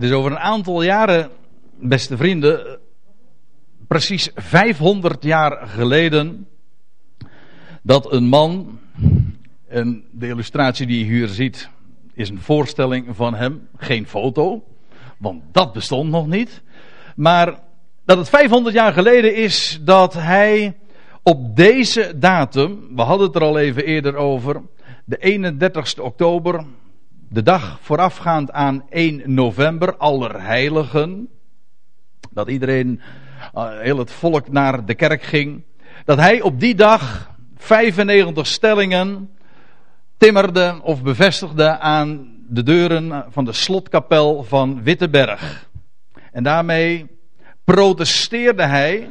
Dus over een aantal jaren, beste vrienden, precies 500 jaar geleden, dat een man, en de illustratie die je hier ziet, is een voorstelling van hem, geen foto, want dat bestond nog niet. Maar dat het 500 jaar geleden is dat hij op deze datum, we hadden het er al even eerder over, de 31ste oktober, de dag voorafgaand aan 1 november, Allerheiligen, dat iedereen, uh, heel het volk naar de kerk ging, dat hij op die dag 95 stellingen timmerde of bevestigde aan de deuren van de slotkapel van Witteberg. En daarmee protesteerde hij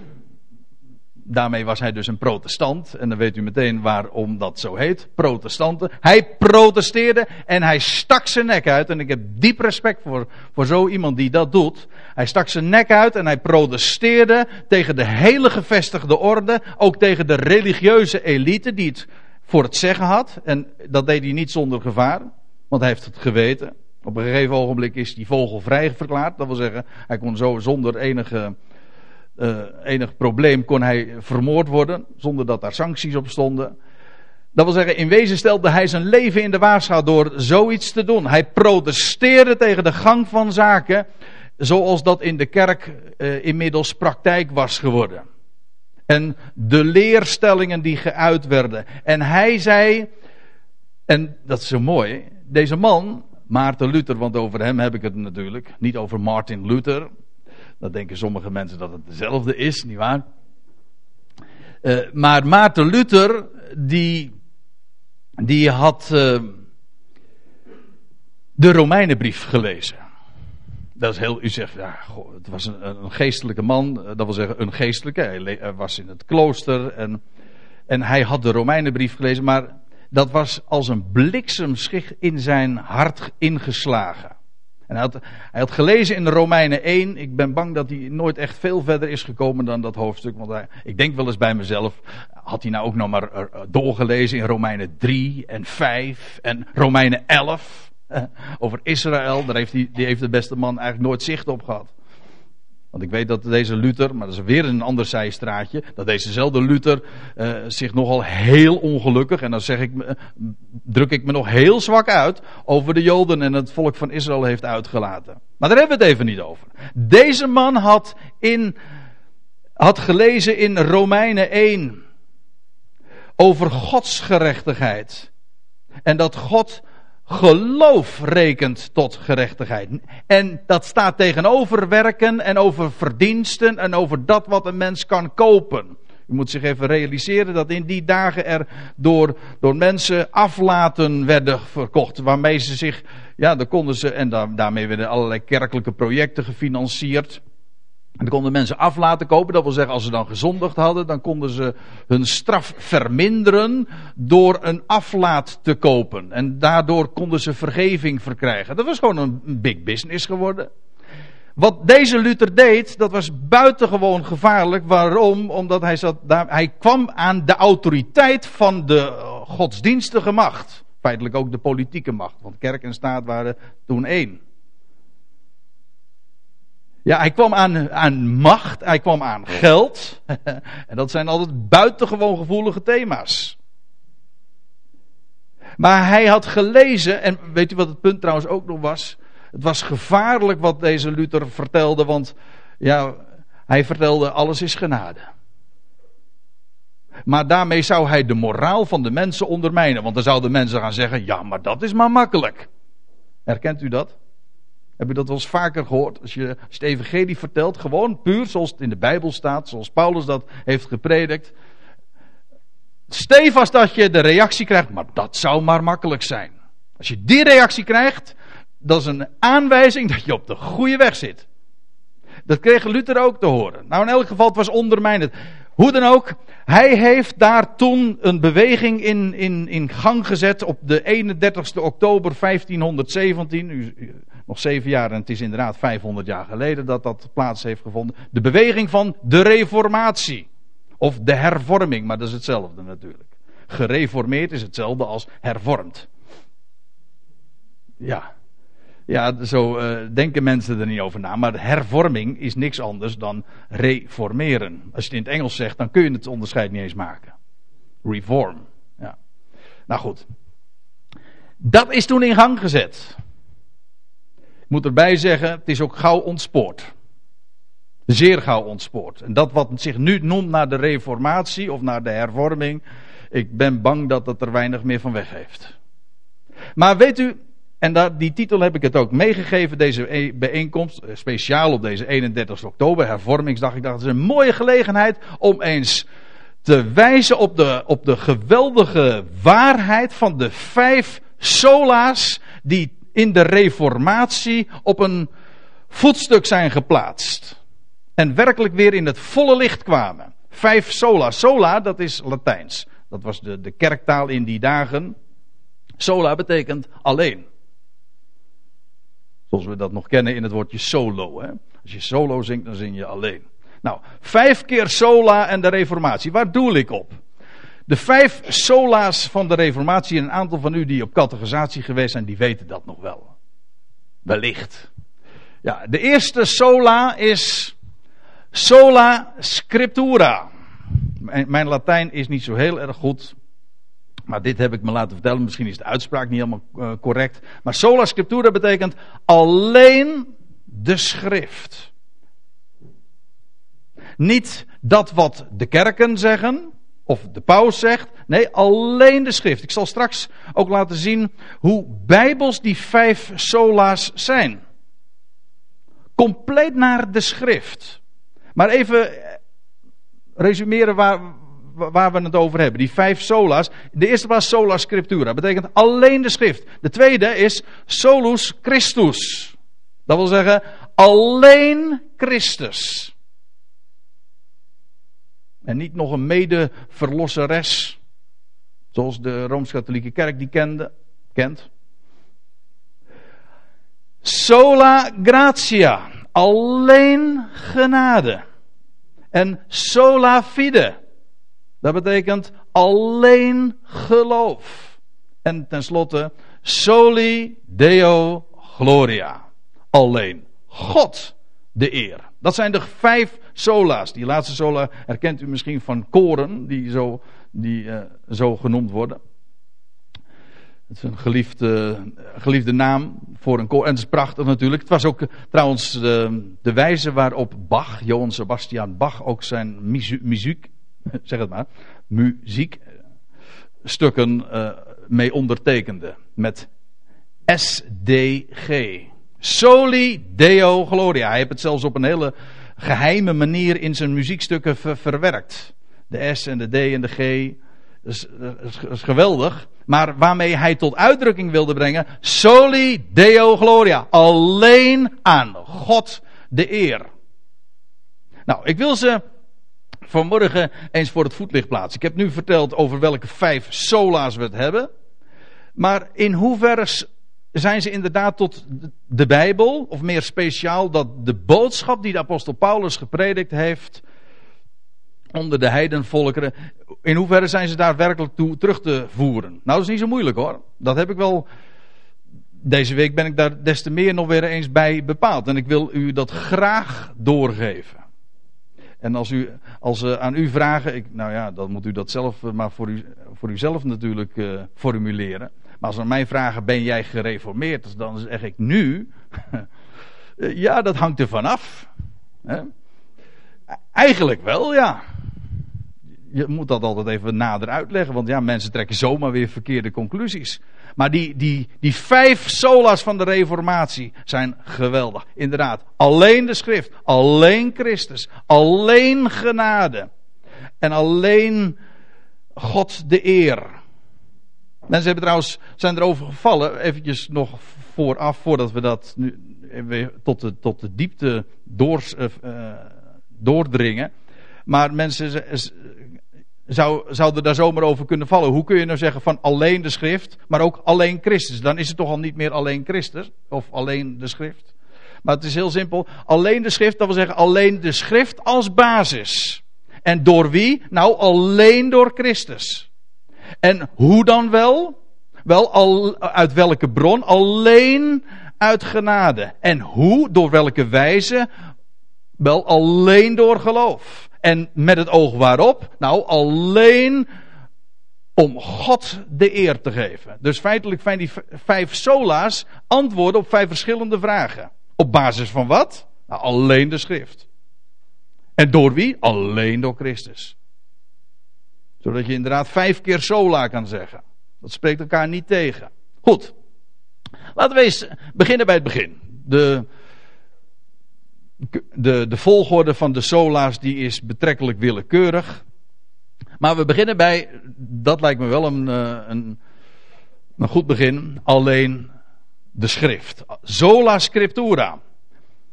daarmee was hij dus een protestant. En dan weet u meteen waarom dat zo heet. Protestanten. Hij protesteerde en hij stak zijn nek uit. En ik heb diep respect voor, voor zo iemand die dat doet. Hij stak zijn nek uit en hij protesteerde tegen de hele gevestigde orde. Ook tegen de religieuze elite die het voor het zeggen had. En dat deed hij niet zonder gevaar. Want hij heeft het geweten. Op een gegeven ogenblik is die vogel vrij verklaard. Dat wil zeggen, hij kon zo zonder enige uh, enig probleem kon hij vermoord worden, zonder dat daar sancties op stonden. Dat wil zeggen, in wezen stelde hij zijn leven in de waagschaal door zoiets te doen. Hij protesteerde tegen de gang van zaken, zoals dat in de kerk uh, inmiddels praktijk was geworden. En de leerstellingen die geuit werden. En hij zei, en dat is zo mooi, deze man, Maarten Luther, want over hem heb ik het natuurlijk, niet over Martin Luther, dan denken sommige mensen dat het dezelfde is, nietwaar? Uh, maar Maarten Luther, die, die had uh, de Romeinenbrief gelezen. Dat is heel, u zegt, ja, het was een, geestelijke man, dat wil zeggen een geestelijke. Hij was in het klooster en, en hij had de Romeinenbrief gelezen, maar dat was als een bliksemschicht in zijn hart ingeslagen. En hij had, hij had gelezen in de Romeinen 1. Ik ben bang dat hij nooit echt veel verder is gekomen dan dat hoofdstuk. Want hij, ik denk wel eens bij mezelf. Had hij nou ook nog maar eh, doorgelezen in Romeinen 3 en 5 en Romeinen 11. Over Israël. Daar heeft die, die heeft de beste man eigenlijk nooit zicht op gehad. Want ik weet dat deze Luther, maar dat is weer een ander zijstraatje, dat dezezelfde Luther uh, zich nogal heel ongelukkig, en dan zeg ik, uh, druk ik me nog heel zwak uit, over de Joden en het volk van Israël heeft uitgelaten. Maar daar hebben we het even niet over. Deze man had, in, had gelezen in Romeinen 1 over Gods gerechtigheid. En dat God geloof rekent tot gerechtigheid. En dat staat tegenover werken en over verdiensten en over dat wat een mens kan kopen. U moet zich even realiseren dat in die dagen er door, door mensen aflaten werden verkocht. Waarmee ze zich, ja, dan konden ze, en daarmee werden allerlei kerkelijke projecten gefinancierd. En dan konden mensen af laten kopen. Dat wil zeggen, als ze dan gezondigd hadden, dan konden ze hun straf verminderen door een aflaat te kopen. En daardoor konden ze vergeving verkrijgen. Dat was gewoon een big business geworden. Wat deze Luther deed, dat was buitengewoon gevaarlijk. Waarom? Omdat hij, zat, daar, hij kwam aan de autoriteit van de godsdienstige macht. Feitelijk ook de politieke macht. Want kerk en staat waren toen één. Ja, hij kwam aan, aan macht, hij kwam aan geld. en dat zijn altijd buitengewoon gevoelige thema's. Maar hij had gelezen, en weet u wat het punt trouwens ook nog was? Het was gevaarlijk wat deze Luther vertelde, want ja, hij vertelde alles is genade. Maar daarmee zou hij de moraal van de mensen ondermijnen, want dan zouden mensen gaan zeggen: ja, maar dat is maar makkelijk. Herkent u dat? Heb je dat wel eens vaker gehoord? Als je, als je het evangelie vertelt, gewoon puur zoals het in de Bijbel staat, zoals Paulus dat heeft gepredikt. Stevast dat je de reactie krijgt, maar dat zou maar makkelijk zijn. Als je die reactie krijgt, dat is een aanwijzing dat je op de goede weg zit. Dat kreeg Luther ook te horen. Nou, in elk geval, het was ondermijnend. Hoe dan ook, hij heeft daar toen een beweging in, in, in gang gezet op de 31 oktober 1517. U, nog zeven jaar en het is inderdaad 500 jaar geleden dat dat plaats heeft gevonden. De beweging van de reformatie. Of de hervorming, maar dat is hetzelfde natuurlijk. Gereformeerd is hetzelfde als hervormd. Ja. Ja, zo uh, denken mensen er niet over na. Maar hervorming is niks anders dan reformeren. Als je het in het Engels zegt, dan kun je het onderscheid niet eens maken. Reform. Ja. Nou goed. Dat is toen in gang gezet. Moet erbij zeggen, het is ook gauw ontspoord. Zeer gauw ontspoord. En dat wat zich nu noemt naar de reformatie of naar de hervorming, ik ben bang dat het er weinig meer van weg heeft. Maar weet u, en die titel heb ik het ook meegegeven, deze e- bijeenkomst, eh, speciaal op deze 31 oktober, hervormingsdag. Ik dacht, het is een mooie gelegenheid om eens te wijzen op de, op de geweldige waarheid van de vijf sola's die in de reformatie op een voetstuk zijn geplaatst. En werkelijk weer in het volle licht kwamen. Vijf sola. Sola, dat is Latijns. Dat was de, de kerktaal in die dagen. Sola betekent alleen. Zoals we dat nog kennen in het woordje solo. Hè? Als je solo zingt, dan zing je alleen. Nou, vijf keer sola en de reformatie. Waar doel ik op? De vijf sola's van de reformatie, een aantal van u die op categorisatie geweest zijn, die weten dat nog wel. Wellicht. Ja, de eerste sola is sola scriptura. Mijn, Latijn is niet zo heel erg goed. Maar dit heb ik me laten vertellen. Misschien is de uitspraak niet helemaal uh, correct. Maar sola scriptura betekent alleen de schrift. Niet dat wat de kerken zeggen. Of de paus zegt. Nee, alleen de schrift. Ik zal straks ook laten zien hoe bijbels die vijf sola's zijn. Compleet naar de schrift. Maar even resumeren waar, waar we het over hebben. Die vijf solas. De eerste was sola scriptura. betekent alleen de schrift. De tweede is solus Christus. Dat wil zeggen alleen Christus. En niet nog een mede-verlosseres. Zoals de Rooms-Katholieke Kerk die kende, kent. Sola gratia. Alleen genade. En sola fide. Dat betekent alleen geloof. En tenslotte, soli deo gloria. Alleen God de eer. Dat zijn de vijf sola's. Die laatste sola herkent u misschien van koren, die zo, die, uh, zo genoemd worden. Het is een geliefde, geliefde naam voor een koor. En het is prachtig natuurlijk. Het was ook trouwens de, de wijze waarop Bach, Johann Sebastian Bach, ook zijn muziek zeg het maar, muziekstukken uh, mee ondertekende. Met SDG. Soli Deo Gloria. Hij heeft het zelfs op een hele geheime manier in zijn muziekstukken verwerkt. De S en de D en de G. Is, dat is, geweldig. Maar waarmee hij tot uitdrukking wilde brengen. Soli Deo Gloria. Alleen aan God de eer. Nou, ik wil ze vanmorgen eens voor het voetlicht plaatsen. Ik heb nu verteld over welke vijf sola's we het hebben. Maar in hoeverre zijn ze inderdaad tot de Bijbel, of meer speciaal dat de boodschap die de apostel Paulus gepredikt heeft onder de heidenvolkeren, in hoeverre zijn ze daar werkelijk toe terug te voeren? Nou, dat is niet zo moeilijk hoor. Dat heb ik wel. Deze week ben ik daar des te meer nog weer eens bij bepaald. En ik wil u dat graag doorgeven. En als, u, als ze aan u vragen, ik, nou ja, dan moet u dat zelf eh, maar voor, u, voor uzelf natuurlijk uh, formuleren. Maar als ze mij vragen, ben jij gereformeerd? Dan zeg ik nu, eh, ja, dat hangt er vanaf. Eigenlijk wel, ja je moet dat altijd even nader uitleggen, want ja, mensen trekken zomaar weer verkeerde conclusies. Maar die, die, die vijf solas van de Reformatie zijn geweldig. Inderdaad, alleen de schrift, alleen Christus, alleen genade en alleen God de eer. Mensen hebben trouwens, zijn erover gevallen, eventjes nog vooraf, voordat we dat nu tot de, tot de diepte door, uh, doordringen. Maar mensen zou, zouden daar zomaar over kunnen vallen. Hoe kun je nou zeggen van alleen de schrift, maar ook alleen Christus? Dan is het toch al niet meer alleen Christus of alleen de schrift. Maar het is heel simpel. Alleen de schrift, dat wil zeggen alleen de schrift als basis. En door wie? Nou, alleen door Christus. En hoe dan wel? Wel, al, uit welke bron? Alleen uit genade. En hoe, door welke wijze? Wel alleen door geloof. En met het oog waarop? Nou, alleen om God de eer te geven. Dus feitelijk zijn die vijf sola's antwoorden op vijf verschillende vragen. Op basis van wat? Nou, alleen de schrift. En door wie? Alleen door Christus. Zodat je inderdaad vijf keer sola kan zeggen. Dat spreekt elkaar niet tegen. Goed. Laten we eens beginnen bij het begin. De, de, de volgorde van de sola's die is betrekkelijk willekeurig. Maar we beginnen bij, dat lijkt me wel een, eh, een, een goed begin, alleen de schrift. Sola scriptura.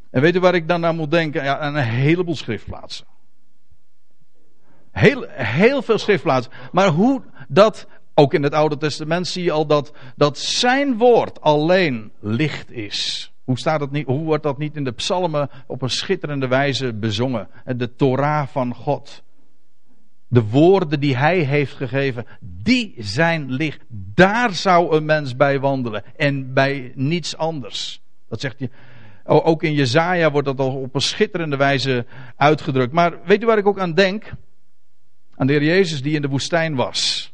En weet u waar ik dan aan moet denken? Ja, aan een heleboel schriftplaatsen. Heel, heel veel schriftplaatsen. Maar hoe dat, ook in het Oude Testament zie je al dat, dat zijn woord alleen licht is. Hoe, staat het niet, hoe wordt dat niet in de psalmen op een schitterende wijze bezongen? De Torah van God. De woorden die hij heeft gegeven, die zijn licht. Daar zou een mens bij wandelen en bij niets anders. Dat zegt je. Ook in Jezaja wordt dat al op een schitterende wijze uitgedrukt. Maar weet u waar ik ook aan denk? Aan de Heer Jezus die in de woestijn was.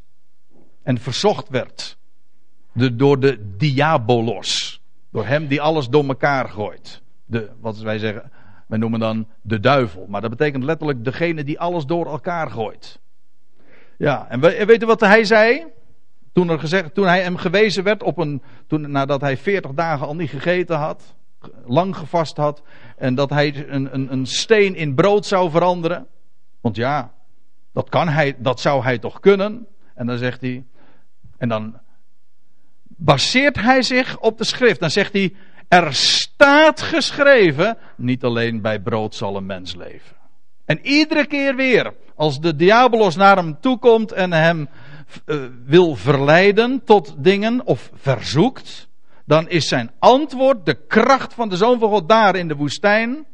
En verzocht werd. Door de diabolos. Door hem die alles door elkaar gooit. De, wat wij zeggen, wij noemen dan de duivel. Maar dat betekent letterlijk degene die alles door elkaar gooit. Ja, en weet u wat hij zei? Toen, er gezegd, toen hij hem gewezen werd op een. Toen, nadat hij veertig dagen al niet gegeten had. Lang gevast had. En dat hij een, een, een steen in brood zou veranderen. Want ja, dat, kan hij, dat zou hij toch kunnen? En dan zegt hij. En dan baseert hij zich op de schrift. Dan zegt hij. Er staat geschreven. Niet alleen bij brood zal een mens leven. En iedere keer weer. Als de diabolos naar hem toekomt en hem uh, wil verleiden tot dingen of verzoekt. Dan is zijn antwoord de kracht van de Zoon van God daar in de woestijn.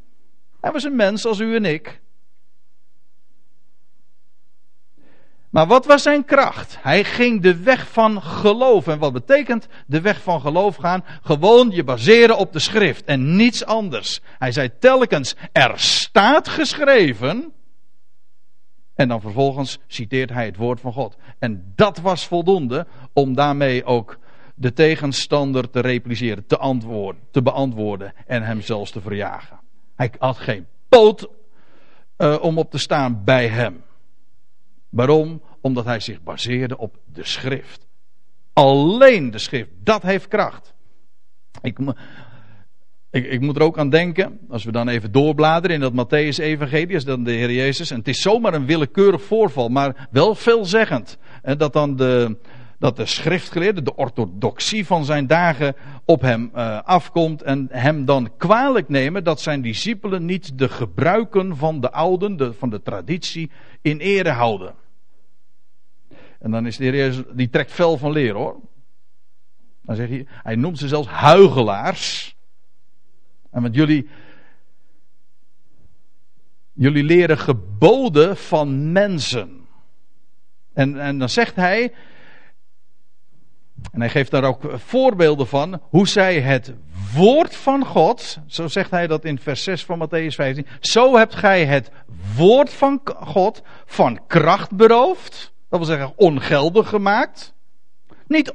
Hij was een mens als u en ik. Maar wat was zijn kracht? Hij ging de weg van geloof. En wat betekent de weg van geloof gaan? Gewoon je baseren op de schrift en niets anders. Hij zei telkens, er staat geschreven. En dan vervolgens citeert hij het woord van God. En dat was voldoende om daarmee ook de tegenstander te repliceren, te, antwoorden, te beantwoorden en hem zelfs te verjagen. Hij had geen poot uh, om op te staan bij hem. Waarom? Omdat hij zich baseerde op de schrift. Alleen de schrift, dat heeft kracht. Ik, ik, moet er ook aan denken, als we dan even doorbladeren in dat Matthäus-evangelie, is dan de Heer Jezus. En het is zomaar een willekeurig voorval, maar wel veelzeggend. En dat dan de, dat de schriftgeleerde, de orthodoxie van zijn dagen op hem uh, afkomt en hem dan kwalijk nemen dat zijn discipelen niet de gebruiken van de ouden, de, van de traditie, in ere houden. En dan is de Heer Jezus, die trekt fel van leer hoor. Dan zegt hij, hij noemt ze zelfs huigelaars. En want jullie, jullie leren geboden van mensen. En, en dan zegt hij, en hij geeft daar ook voorbeelden van hoe zij het woord van God, zo zegt hij dat in vers 6 van Matthäus 15, zo hebt gij het woord van God van kracht beroofd, dat wil zeggen ongeldig gemaakt. Niet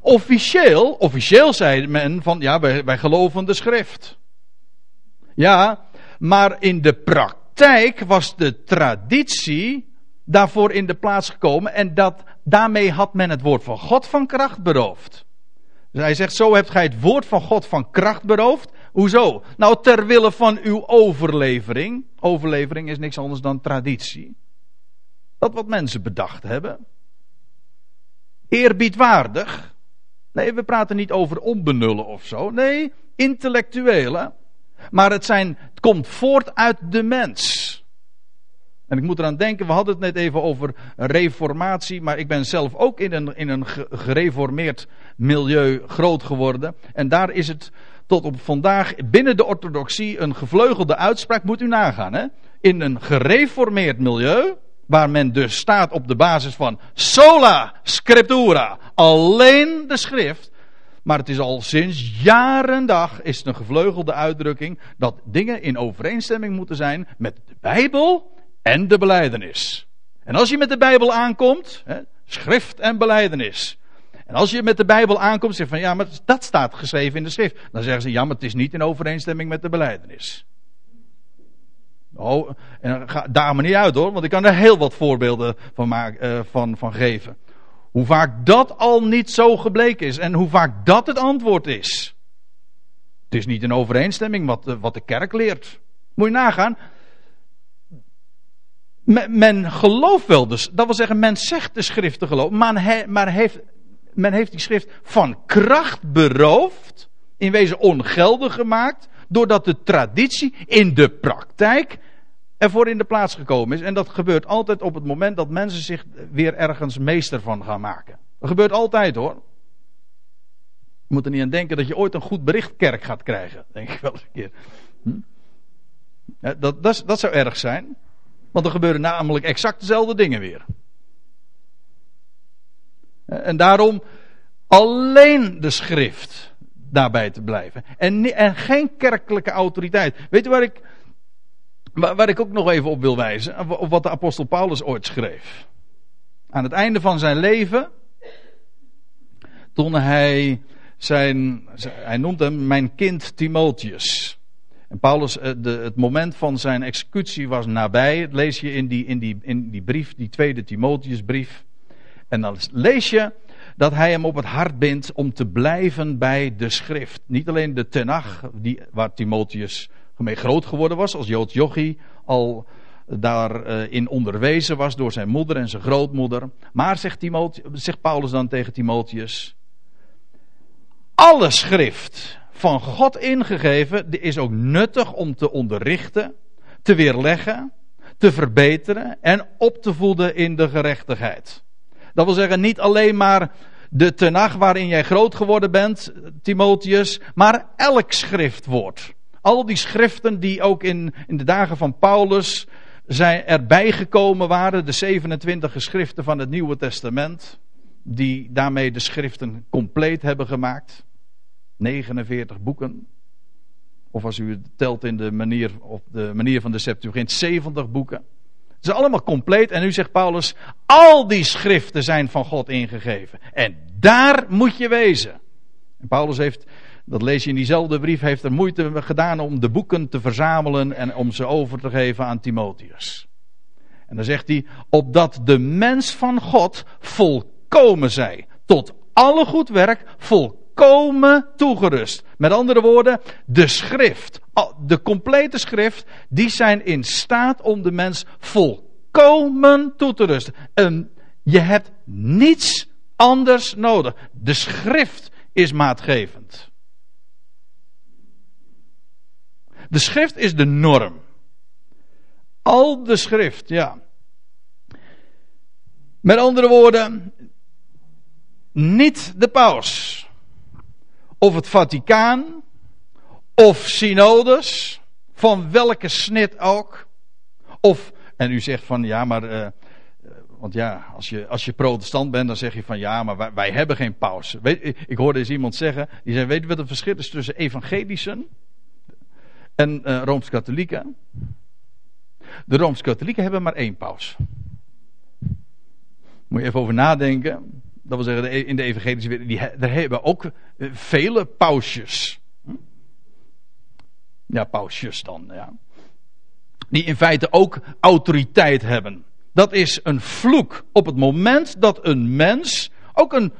officieel, officieel zei men van ja, wij, wij geloven de schrift. Ja, maar in de praktijk was de traditie daarvoor in de plaats gekomen en dat, daarmee had men het woord van God van kracht beroofd. Dus hij zegt, zo hebt gij het woord van God van kracht beroofd. Hoezo? Nou, ter wille van uw overlevering. Overlevering is niks anders dan traditie. Dat wat mensen bedacht hebben. Eerbiedwaardig. Nee, we praten niet over onbenullen of zo. Nee, intellectuele. Maar het, zijn, het komt voort uit de mens. En ik moet eraan denken, we hadden het net even over reformatie, maar ik ben zelf ook in een, in een gereformeerd milieu groot geworden. En daar is het tot op vandaag binnen de orthodoxie een gevleugelde uitspraak, moet u nagaan. Hè? In een gereformeerd milieu, waar men dus staat op de basis van sola scriptura, alleen de schrift, maar het is al sinds jaren dag is het een gevleugelde uitdrukking dat dingen in overeenstemming moeten zijn met de Bijbel en de beleidenis. En als je met de Bijbel aankomt, hè, schrift en beleidenis. En als je met de Bijbel aankomt, zeg van ja, maar dat staat geschreven in de schrift. Dan zeggen ze ja, maar het is niet in overeenstemming met de beleidenis. Oh, en ga daar maar niet uit hoor, want ik kan er heel wat voorbeelden van, maken, uh, van, van geven. Hoe vaak dat al niet zo gebleken is en hoe vaak dat het antwoord is. Het is niet in overeenstemming wat, wat de kerk leert. Moet je nagaan. Men, gelooft wel dus, dat wil zeggen, men zegt de schrift te geloven, maar, maar heeft, men heeft die schrift van kracht beroofd, in wezen ongeldig gemaakt, doordat de traditie in de praktijk ervoor in de plaats gekomen is. En dat gebeurt altijd op het moment dat mensen zich weer ergens meester van gaan maken. Dat gebeurt altijd hoor. Je moet er niet aan denken dat je ooit een goed berichtkerk gaat krijgen. Denk ik wel eens een keer. Hm? Dat, dat zou erg zijn. Want er gebeuren namelijk exact dezelfde dingen weer. En daarom alleen de schrift daarbij te blijven. En, en geen kerkelijke autoriteit. Weet u waar ik Waar, ik ook nog even op wil wijzen, op wat de apostel Paulus ooit schreef. Aan het einde van zijn leven, toen hij zijn, hij noemt hem mijn kind Timotheus. Paulus, eh, de, het moment van zijn executie was nabij. Dat lees je in die, in die, in die brief, die tweede Timotheusbrief. En dan lees je dat hij hem op het hart bindt om te blijven bij de schrift. Niet alleen de Tenach, die, waar Timotheus mee groot geworden was, als Jood Jochie al daarin uh, onderwezen was door zijn moeder en zijn grootmoeder. Maar zegt, zegt Paulus dan tegen Timotheus, alle schrift van God ingegeven is ook nuttig om te onderrichten, te weerleggen, te verbeteren en op te voeden in de gerechtigheid. Dat wil zeggen, niet alleen maar de tenag waarin jij groot geworden bent, Timotheus, maar elk schriftwoord. Al die schriften die ook in, in de dagen van Paulus zijn erbij gekomen waren, de 27 geschriften van het Nieuwe Testament, die daarmee de schriften compleet hebben gemaakt. 49 boeken. Of als u het telt in de manier, op de manier van de Septuagint, 70 boeken. Het is allemaal compleet. En nu zegt Paulus, al die schriften zijn van God ingegeven. En daar moet je wezen. En Paulus heeft dat lees je in diezelfde brief, heeft er moeite gedaan om de boeken te verzamelen en om ze over te geven aan Timotheus. En dan zegt hij, opdat de mens van God volkomen zij, tot alle goed werk volkomen toegerust. Met andere woorden, de schrift, de complete schrift, die zijn in staat om de mens volkomen toe te rusten. En je hebt niets anders nodig. De schrift is maatgevend. De schrift is de norm. Al de schrift, ja. Met andere woorden, niet de paus, of het Vaticaan, of synodes, van welke snit ook, of, en u zegt van ja, maar, uh, want ja, als je, als je protestant bent, dan zeg je van ja, maar wij, hebben geen paus. Weet, ik hoorde eens iemand zeggen, die zei, weet je wat het verschil is tussen evangelischen en uh, Rooms-Katholieken. De Rooms-Katholieken hebben maar één paus. Moet je even over nadenken. Dat wil zeggen, e- in de evangelische wereld, die, daar hebben ook eh, vele pausjes. Ja, pausjes dan, ja. Die in feite ook autoriteit hebben. Dat is een vloek op het moment dat een mens, ook een,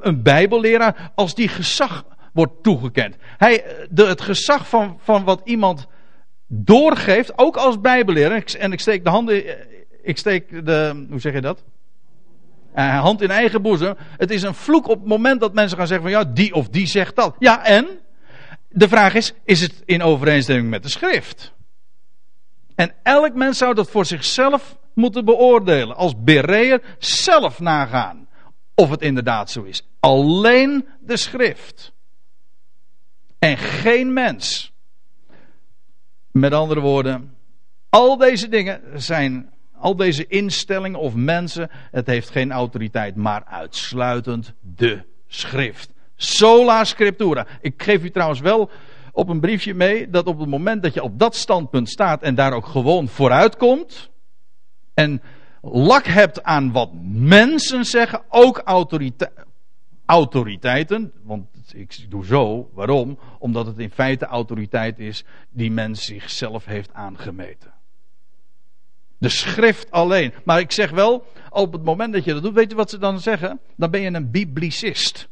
een bijbelleraar, als die gezag wordt toegekend. Hij, de, het gezag van, van wat iemand doorgeeft, ook als bijbelleraar, en ik steek de handen, ik steek de, hoe zeg je dat? Uh, hand in eigen boezem. Het is een vloek op het moment dat mensen gaan zeggen van ja, die of die zegt dat. Ja, en? De vraag is, is het in overeenstemming met de schrift? En elk mens zou dat voor zichzelf moeten beoordelen. Als bereer zelf nagaan of het inderdaad zo is. Alleen de schrift en geen mens. Met andere woorden, al deze dingen zijn, al deze instellingen of mensen, het heeft geen autoriteit, maar uitsluitend de schrift. Sola scriptura. Ik geef u trouwens wel op een briefje mee dat op het moment dat je op dat standpunt staat en daar ook gewoon vooruit komt en lak hebt aan wat mensen zeggen, ook autoriteiten, want ik doe zo, waarom? Omdat het in feite autoriteit is die men zichzelf heeft aangemeten. De schrift alleen. Maar ik zeg wel, op het moment dat je dat doet, weet je wat ze dan zeggen? Dan ben je een biblicist.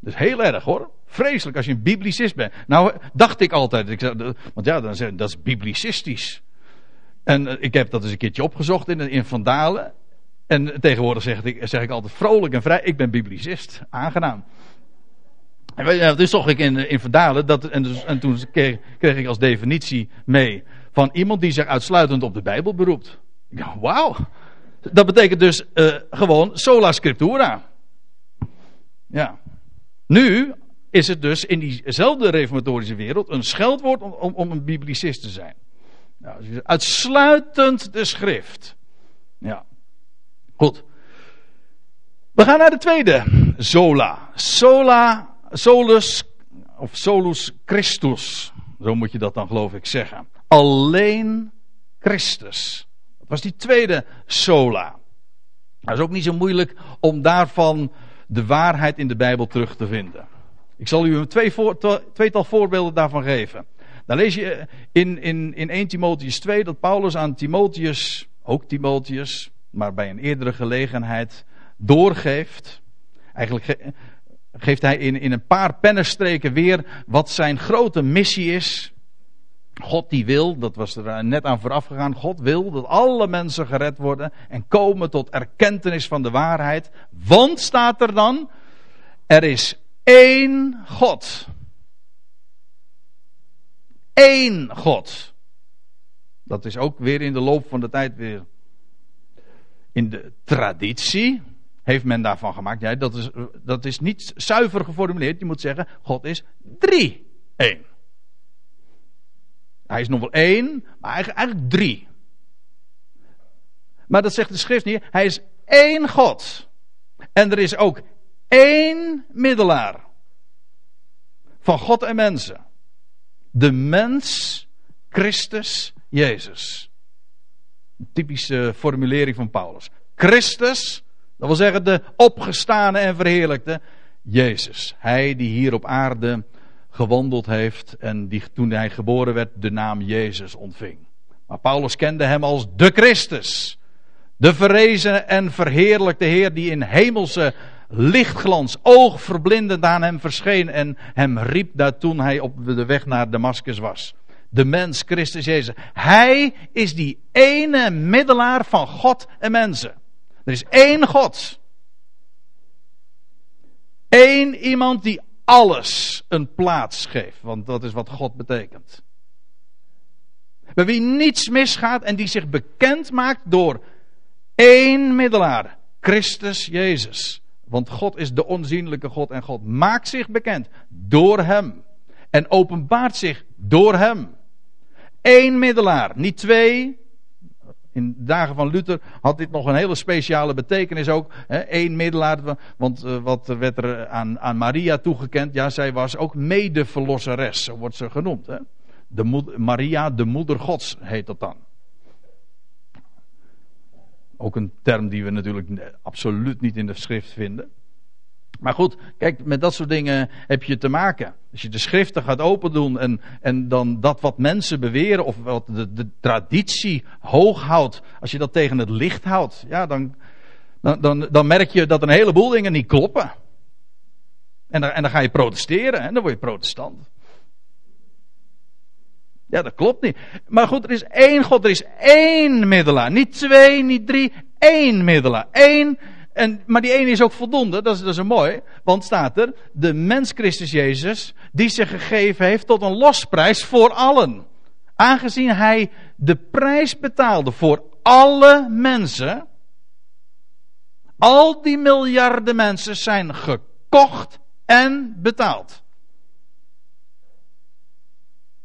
Dat is heel erg hoor. Vreselijk als je een biblicist bent. Nou, dacht ik altijd. Ik zeg, want ja, dan zeg, dat is biblicistisch. En eh, ik heb dat eens een keertje opgezocht in, in Vandalen. En tegenwoordig zeg ik, zeg ik altijd vrolijk en vrij. Ik ben biblicist. Aangenaam. En zocht ik in, in Vandalen. Dat, en, dus, en toen kreeg, ik als definitie mee. Van iemand die zich uitsluitend op de Bijbel beroept. Ja, wauw. Dat betekent dus uh, gewoon sola scriptura. Ja. Nu is het dus in diezelfde reformatorische wereld een scheldwoord om, om, om een biblicist te zijn. Nou, uitsluitend de schrift. Ja. Goed. We gaan naar de tweede. Sola. Sola, solus, of solus Christus. Zo moet je dat dan geloof ik zeggen. Alleen Christus. Dat was die tweede sola. Dat is ook niet zo moeilijk om daarvan de waarheid in de Bijbel terug te vinden. Ik zal u een twee tweetal voorbeelden daarvan geven. Dan lees je in, in, in 1 Timotheus 2 dat Paulus aan Timotheus, ook Timotheus, maar bij een eerdere gelegenheid, doorgeeft. Eigenlijk geeft hij in, in een paar pennenstreken weer wat zijn grote missie is. God die wil, dat was er net aan vooraf gegaan, God wil dat alle mensen gered worden en komen tot erkentenis van de waarheid. Want staat er dan, er is één God. Eén God. Dat is ook weer in de loop van de tijd weer in de traditie heeft men daarvan gemaakt. Ja, dat, is, dat is niet zuiver geformuleerd. Je moet zeggen, God is drie. één. Hij is nog wel één, maar eigenlijk, eigenlijk drie. Maar dat zegt de schrift niet. Hij is één God. En er is ook één middelaar. Van God en mensen. De mens, Christus, Jezus. Een typische formulering van Paulus. Christus, dat wil zeggen de opgestane en verheerlijkte Jezus. Hij die hier op aarde gewandeld heeft en die toen hij geboren werd de naam Jezus ontving. Maar Paulus kende hem als de Christus. De verrezen en verheerlijkte Heer die in hemelse lichtglans, oogverblindend aan hem verscheen en hem riep daar toen hij op de weg naar Damascus was. De mens Christus Jezus. Hij is die ene middelaar van God en mensen. Er is één God. Eén iemand die alles een plaats geeft. Want dat is wat God betekent. Bij wie niets misgaat en die zich bekend maakt door één middelaar. Christus Jezus. Want God is de onzienlijke God en God maakt zich bekend door Hem. En openbaart zich door Hem. Eén middelaar, niet twee. In de dagen van Luther had dit nog een hele speciale betekenis ook. Eén middelaar, want uh, wat werd er aan, aan Maria toegekend? Ja, zij was ook medeverlosseres, zo wordt ze genoemd. Hè? De Maria, de moeder Gods, heet dat dan. Ook een term die we natuurlijk absoluut niet in de schrift vinden. Maar goed, kijk, met dat soort dingen heb je te maken. Als je de schriften gaat opendoen en, en dan dat wat mensen beweren of wat de, de traditie hoog houdt, als je dat tegen het licht houdt, ja, dan, dan, dan, merk je dat een heleboel dingen niet kloppen. En dan, en dan ga je protesteren en dan word je protestant. Ja, dat klopt niet. Maar goed, er is één God, er is één middelaar. Niet twee, niet drie, één middelaar. Eén, en, maar die ene is ook voldoende, dat is, dat is een mooi. Want staat er, de mens Christus Jezus, die zich gegeven heeft tot een losprijs voor allen. Aangezien hij de prijs betaalde voor alle mensen. Al die miljarden mensen zijn gekocht en betaald.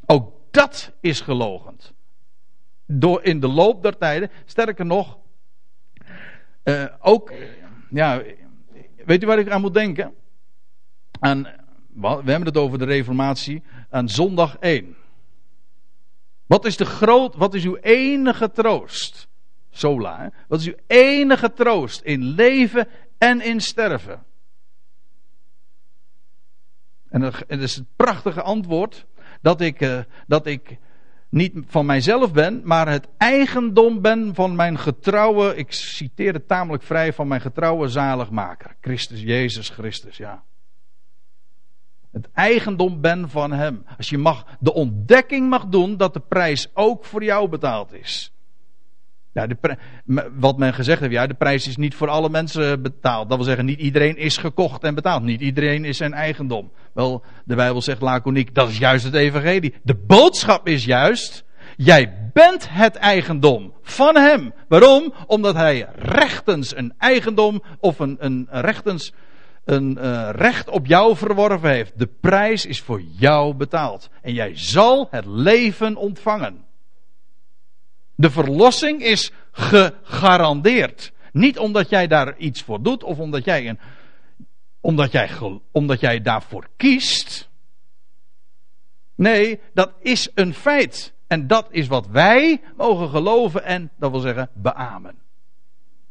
Ook dat is gelogend. Door in de loop der tijden, sterker nog, uh, ja, weet u waar ik aan moet denken? we hebben het over de Reformatie, aan zondag 1. Wat is, de groot, wat is uw enige troost? Sola, hè? Wat is uw enige troost in leven en in sterven? En dat is het prachtige antwoord dat ik, uh, dat ik niet van mijzelf ben, maar het eigendom ben van mijn getrouwe, ik citeer het tamelijk vrij, van mijn getrouwe zaligmaker. Christus, Jezus Christus, ja. Het eigendom ben van Hem. Als je mag, de ontdekking mag doen dat de prijs ook voor jou betaald is. Ja, de wat men gezegd heeft, ja, de prijs is niet voor alle mensen betaald. Dat wil zeggen, niet iedereen is gekocht en betaald. Niet iedereen is zijn eigendom. Wel, de Bijbel zegt laconiek, dat is juist het evangelie. De boodschap is juist, jij bent het eigendom van hem. Waarom? Omdat hij rechtens een eigendom of een, een rechtens een uh, recht op jou verworven heeft. De prijs is voor jou betaald. En jij zal het leven ontvangen. De verlossing is gegarandeerd. Niet omdat jij daar iets voor doet of omdat jij, een, omdat jij, omdat jij daarvoor kiest. Nee, dat is een feit. En dat is wat wij mogen geloven en, dat wil zeggen, beamen.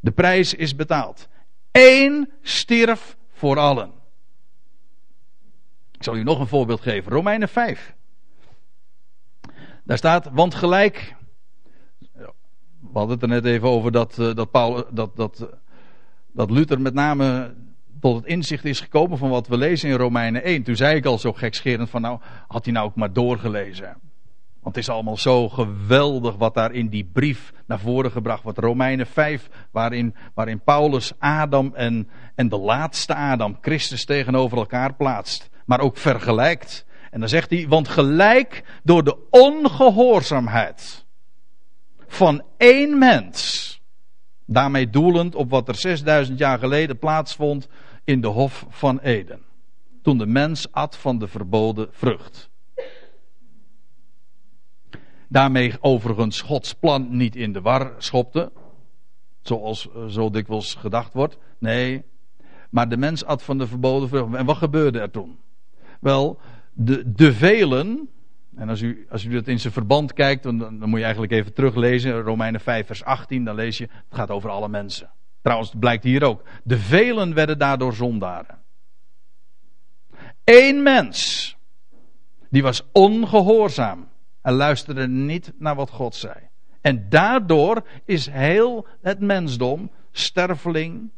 De prijs is betaald. Eén stierf voor allen. Ik zal u nog een voorbeeld geven. Romeinen 5. Daar staat, want gelijk we hadden het er net even over dat, eh, dat, Paul, dat, dat, dat Luther met name tot het inzicht is gekomen van wat we lezen in Romeinen 1. Toen zei ik al zo gekscherend van nou, had hij nou ook maar doorgelezen. Want het is allemaal zo geweldig wat daar in die brief naar voren gebracht wordt. Romeinen 5, waarin, waarin Paulus Adam en, en de laatste Adam, Christus, tegenover elkaar plaatst. Maar ook vergelijkt. En dan zegt hij, want gelijk door de ongehoorzaamheid van één mens. Daarmee doelend op wat er 6000 jaar geleden plaatsvond in de Hof van Eden. Toen de mens at van de verboden vrucht. Daarmee overigens Gods plan niet in de war schopte. Zoals eh, zo dikwijls gedacht wordt. Nee. Maar de mens at van de verboden vrucht. En wat gebeurde er toen? Wel, de, de velen, en als u, als u dat in zijn verband kijkt, dan, dan moet je eigenlijk even teruglezen. Romeinen 5, vers 18, dan lees je, het gaat over alle mensen. Trouwens, het blijkt hier ook. De velen werden daardoor zondaren. Eén mens, die was ongehoorzaam. En luisterde niet naar wat God zei. En daardoor is heel het mensdom sterfeling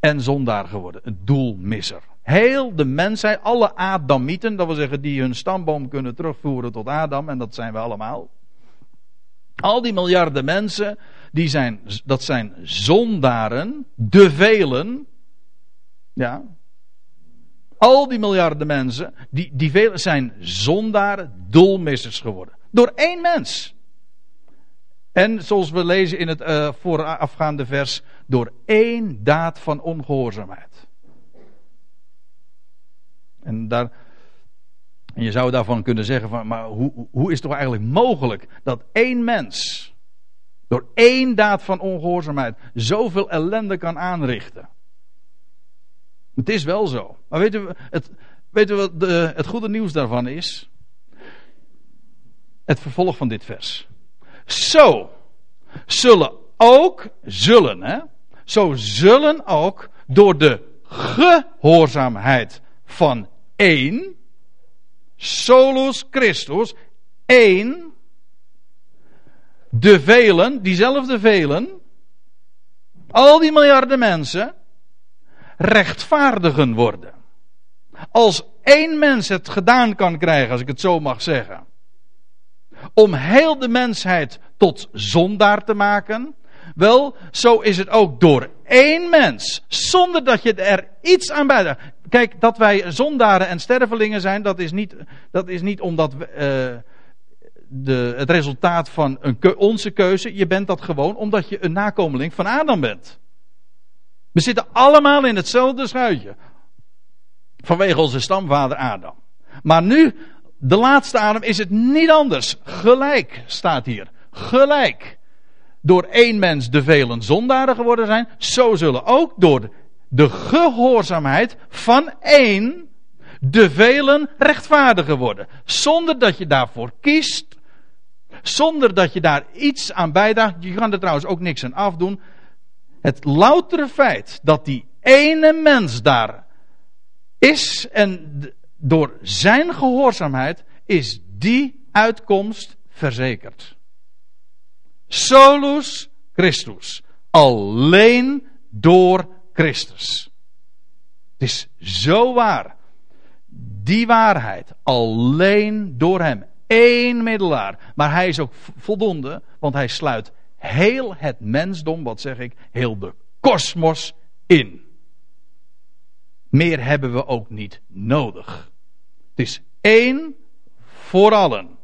en zondaar geworden. Een doelmisser. Heel de mensheid, alle Adamieten, dat wil zeggen die hun stamboom kunnen terugvoeren tot Adam, en dat zijn we allemaal. Al die miljarden mensen, die zijn, dat zijn zondaren, de velen. Ja. Al die miljarden mensen, die, die velen zijn zondaren, doelmissers geworden. Door één mens. En zoals we lezen in het uh, voorafgaande vers, door één daad van ongehoorzaamheid. En, daar, en je zou daarvan kunnen zeggen: van, maar hoe, hoe is het toch eigenlijk mogelijk dat één mens door één daad van ongehoorzaamheid zoveel ellende kan aanrichten? Het is wel zo. Maar weten we, het, weten we wat de, het goede nieuws daarvan is? Het vervolg van dit vers. Zo zullen ook, zullen hè, zo zullen ook door de gehoorzaamheid van één, solus Christus, één, de velen, diezelfde velen, al die miljarden mensen, rechtvaardigen worden. Als één mens het gedaan kan krijgen, als ik het zo mag zeggen, om heel de mensheid tot zondaar te maken, wel, zo is het ook door één mens, zonder dat je er iets aan bijdraagt. Kijk, dat wij zondaren en stervelingen zijn, dat is niet, dat is niet omdat we, uh, de, het resultaat van een, onze keuze. Je bent dat gewoon omdat je een nakomeling van Adam bent. We zitten allemaal in hetzelfde schuitje. Vanwege onze stamvader Adam. Maar nu, de laatste Adam, is het niet anders. Gelijk staat hier. Gelijk door één mens de velen zondaren geworden zijn, zo zullen ook door de gehoorzaamheid van één de velen rechtvaardiger worden. Zonder dat je daarvoor kiest. Zonder dat je daar iets aan bijdraagt. Je kan er trouwens ook niks aan afdoen. Het loutere feit dat die ene mens daar is en door zijn gehoorzaamheid is die uitkomst verzekerd. Solus Christus. Alleen door Christus. Het is zo waar. Die waarheid. Alleen door hem. Eén middelaar. Maar hij is ook voldoende, want hij sluit heel het mensdom, wat zeg ik, heel de kosmos in. Meer hebben we ook niet nodig. Het is één voor allen.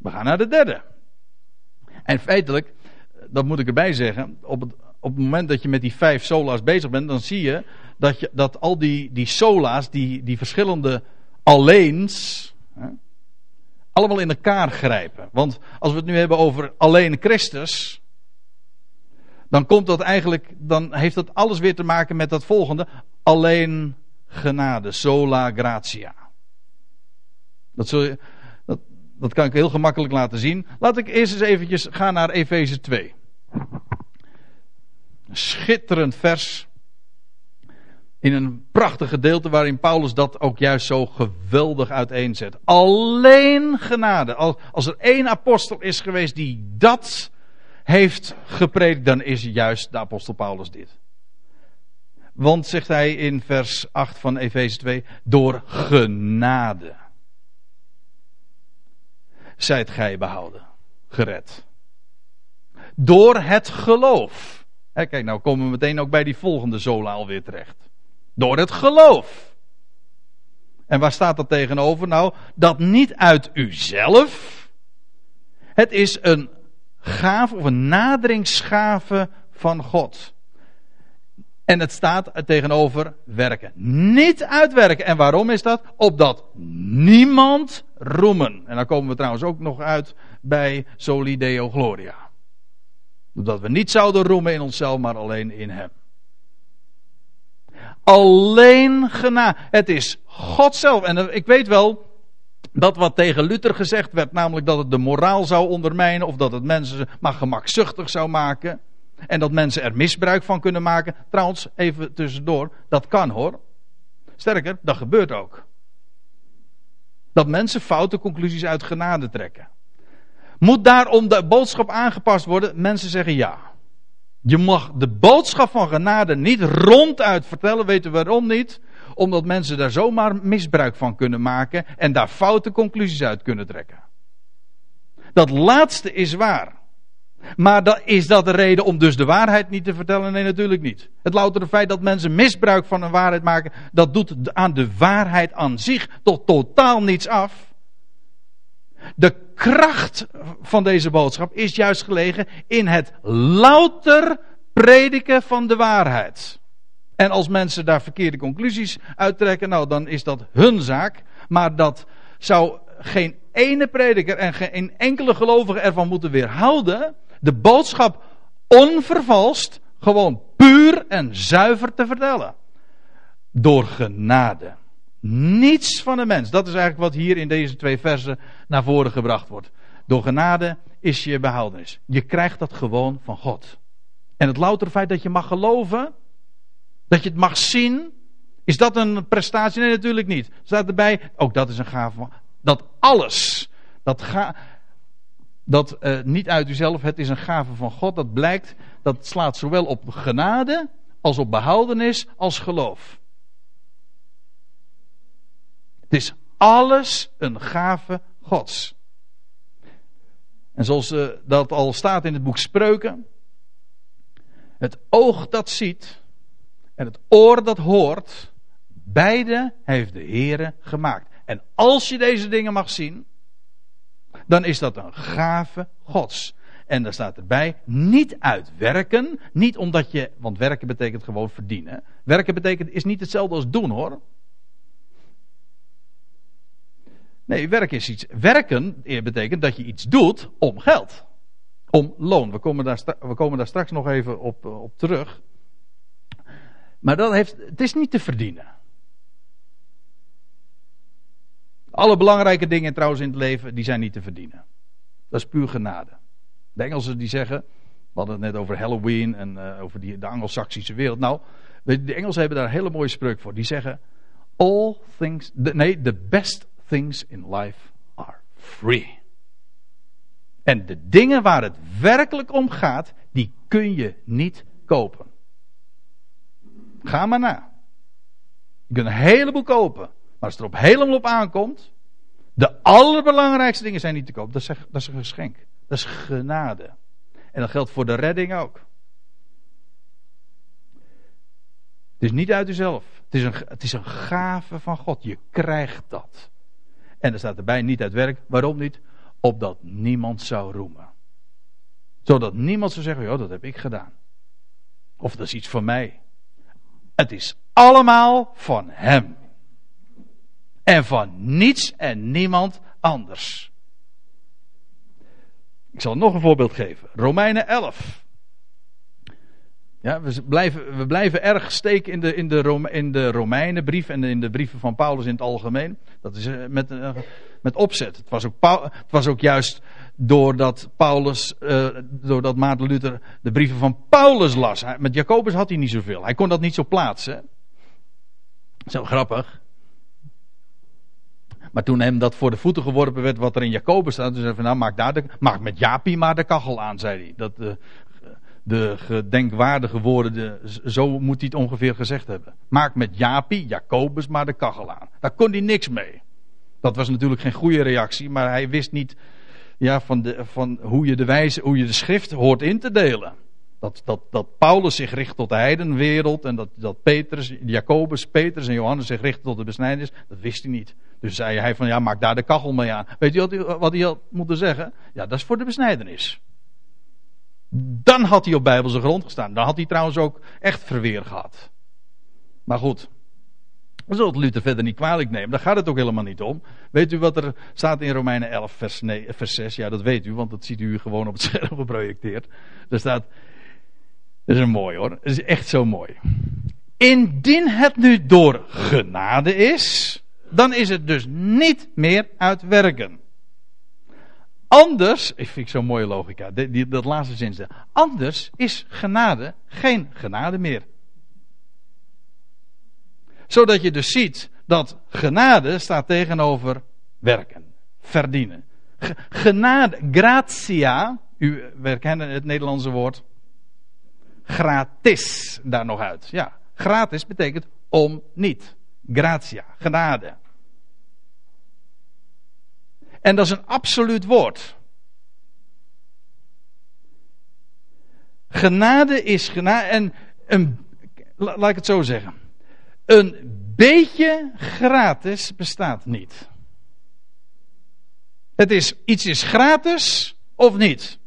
We gaan naar de derde. En feitelijk, dat moet ik erbij zeggen, op het, op het moment dat je met die vijf sola's bezig bent, dan zie je dat, je, dat al die, die sola's, die, die verschillende alleens, allemaal in elkaar grijpen. Want als we het nu hebben over alleen Christus, dan komt dat eigenlijk, dan heeft dat alles weer te maken met dat volgende, alleen genade, sola gratia. Dat, zul je, dat, kan ik heel gemakkelijk laten zien. Laat ik eerst eens eventjes gaan naar Efeze 2. Een schitterend vers. In een prachtig gedeelte waarin Paulus dat ook juist zo geweldig uiteenzet. Alleen genade. Als er één apostel is geweest die dat heeft gepredikt, dan is juist de apostel Paulus dit. Want, zegt hij in vers 8 van Efeze 2, door genade zijt gij behouden, gered. Door het geloof. kijk, nou komen we meteen ook bij die volgende zola alweer terecht. Door het geloof. En waar staat dat tegenover? Nou, dat niet uit uzelf. Het is een gave of een naderingsgave van God. En het staat tegenover werken. Niet uitwerken. En waarom is dat? Opdat niemand roemen. En dan komen we trouwens ook nog uit bij Soli Deo Gloria. Dat we niet zouden roemen in onszelf, maar alleen in Hem. Alleen gena. Het is God zelf. En ik weet wel dat wat tegen Luther gezegd werd, namelijk dat het de moraal zou ondermijnen of dat het mensen maar gemakzuchtig zou maken. En dat mensen er misbruik van kunnen maken. Trouwens, even tussendoor, dat kan hoor. Sterker, dat gebeurt ook. Dat mensen foute conclusies uit genade trekken. Moet daarom de boodschap aangepast worden? Mensen zeggen ja. Je mag de boodschap van genade niet ronduit vertellen. Weten we waarom niet? Omdat mensen daar zomaar misbruik van kunnen maken en daar foute conclusies uit kunnen trekken. Dat laatste is waar. Maar dat, is dat de reden om dus de waarheid niet te vertellen? Nee, natuurlijk niet. Het loutere feit dat mensen misbruik van een waarheid maken, dat doet aan de waarheid aan zich tot totaal niets af. De kracht van deze boodschap is juist gelegen in het louter prediken van de waarheid. En als mensen daar verkeerde conclusies uittrekken, nou dan is dat hun zaak. Maar dat zou geen ene prediker en geen enkele gelovige ervan moeten weerhouden de boodschap onvervalst, gewoon puur en zuiver te vertellen. Door genade. Niets van de mens. Dat is eigenlijk wat hier in deze twee versen naar voren gebracht wordt. Door genade is je behoudenis. Je krijgt dat gewoon van God. En het louter feit dat je mag geloven, dat je het mag zien, is dat een prestatie? Nee, natuurlijk niet. Staat erbij, ook dat is een gave. Dat alles, dat ga, dat uh, niet uit uzelf, het is een gave van God. Dat blijkt, dat slaat zowel op genade als op behoudenis als geloof. Het is alles een gave Gods. En zoals uh, dat al staat in het boek Spreuken. Het oog dat ziet en het oor dat hoort, beide heeft de Heere gemaakt. En als je deze dingen mag zien, dan is dat een gave Gods. En daar staat erbij, niet uit werken, niet omdat je, want werken betekent gewoon verdienen. Werken betekent, is niet hetzelfde als doen hoor. Nee, werken is iets. Werken betekent dat je iets doet om geld. Om loon. We komen daar, we komen daar straks nog even op, op terug. Maar dat heeft, het is niet te verdienen. Alle belangrijke dingen trouwens in het leven, die zijn niet te verdienen. Dat is puur genade. De Engelsen die zeggen, we hadden het net over Halloween en uh, over die, de Anglo-Saxische wereld. Nou, de Engelsen hebben daar een hele mooie spreuk voor. Die zeggen, all things, the, nee, the best things in life are free. En de dingen waar het werkelijk om gaat, die kun je niet kopen. Ga maar na. Je kunt een heleboel kopen. Maar als het er op helemaal op aankomt, de allerbelangrijkste dingen zijn niet te kopen. Dat is, dat is een geschenk. Dat is genade. En dat geldt voor de redding ook. Het is niet uit jezelf. Het is, een, het is een gave van God. Je krijgt dat. En er staat erbij niet uit werk. Waarom niet? Opdat niemand zou roemen. Zodat niemand zou zeggen: joh, dat heb ik gedaan. Of dat is iets van mij. Het is allemaal van Hem. En van niets en niemand anders. Ik zal nog een voorbeeld geven. Romeinen 11. Ja, we, blijven, we blijven erg steken in de, in, de Rome, in de Romeinenbrief en in de brieven van Paulus in het algemeen. Dat is eh, met, eh, met opzet. Het was, ook, het was ook juist doordat Paulus, uh, doordat Maarten Luther de brieven van Paulus las. Met Jacobus had hij niet zoveel. Hij kon dat niet zo plaatsen. Zo grappig. Maar toen hem dat voor de voeten geworpen werd wat er in Jacobus staat, toen zei hij nou maak, daar de, maak met Japi maar de kachel aan, zei hij. Dat, uh, de gedenkwaardige woorden, de, zo moet hij het ongeveer gezegd hebben. Maak met Japi, Jacobus maar de kachel aan. Daar kon hij niks mee. Dat was natuurlijk geen goede reactie, maar hij wist niet ja, van, de, van hoe, je de wijze, hoe je de schrift hoort in te delen. Dat, dat, dat Paulus zich richt tot de heidenwereld en dat, dat Petrus, Jacobus, Petrus en Johannes zich richten tot de besnijdenis, dat wist hij niet. Dus zei hij van ja, maak daar de kachel mee aan. Weet je wat hij, wat hij had moeten zeggen? Ja, dat is voor de besnijdenis. Dan had hij op Bijbelse grond gestaan. Dan had hij trouwens ook echt verweer gehad. Maar goed, we zullen het Luther verder niet kwalijk nemen. Daar gaat het ook helemaal niet om. Weet u wat er staat in Romeinen 11, vers, vers 6? Ja, dat weet u, want dat ziet u gewoon op het scherm geprojecteerd. Er staat. Dat is een mooi hoor. Dat is echt zo mooi. Indien het nu door genade is, dan is het dus niet meer uit werken. Anders, ik vind zo'n mooie logica, die, dat laatste zin. Anders is genade geen genade meer. Zodat je dus ziet dat genade staat tegenover werken, verdienen. Genade, gratia, u herkennen het Nederlandse woord, gratis daar nog uit. Ja, gratis betekent om niet. Gratia, genade. En dat is een absoluut woord. Genade is genade. En een, laat ik het zo zeggen. Een beetje gratis bestaat niet. Het is, iets is gratis of niet.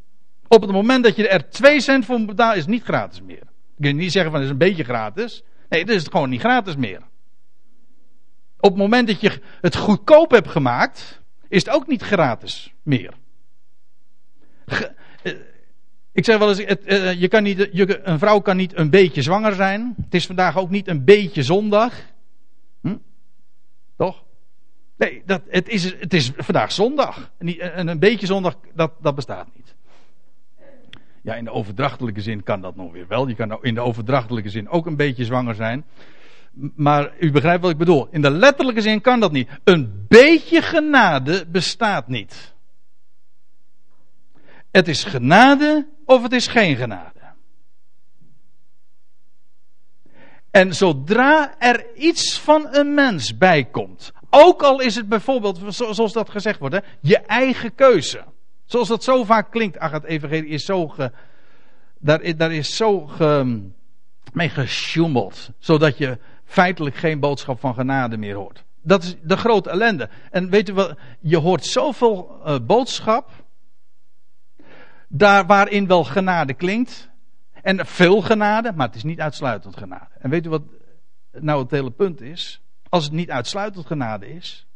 Op het moment dat je er 2 cent voor betaalt, is het niet gratis meer. Je kunt niet zeggen van het is een beetje gratis. Nee, dan is het gewoon niet gratis meer. Op het moment dat je het goedkoop hebt gemaakt, is het ook niet gratis meer. Eh, ik zeg wel eens, het, uh, je kan niet, je, een vrouw kan niet een beetje zwanger zijn. Het is vandaag ook niet een beetje zondag. Hm? Toch? Nee, dat, het, is, het is vandaag zondag. En een beetje zondag, dat, dat bestaat niet. Ja, in de overdrachtelijke zin kan dat nog weer wel. Je kan in de overdrachtelijke zin ook een beetje zwanger zijn. Maar u begrijpt wat ik bedoel. In de letterlijke zin kan dat niet. Een beetje genade bestaat niet. Het is genade of het is geen genade. En zodra er iets van een mens bij komt, ook al is het bijvoorbeeld, zoals dat gezegd wordt, je eigen keuze. Zoals dat zo vaak klinkt, ach het evangelie is zo daar, is zo mee gesjoemeld, zodat je feitelijk geen boodschap van genade meer hoort. Dat is de grote ellende. En weet u wat, je hoort zoveel uh, boodschap, daar waarin wel genade klinkt, en veel genade, maar het is niet uitsluitend genade. En weet u wat nou het hele punt is? Als het niet uitsluitend genade is,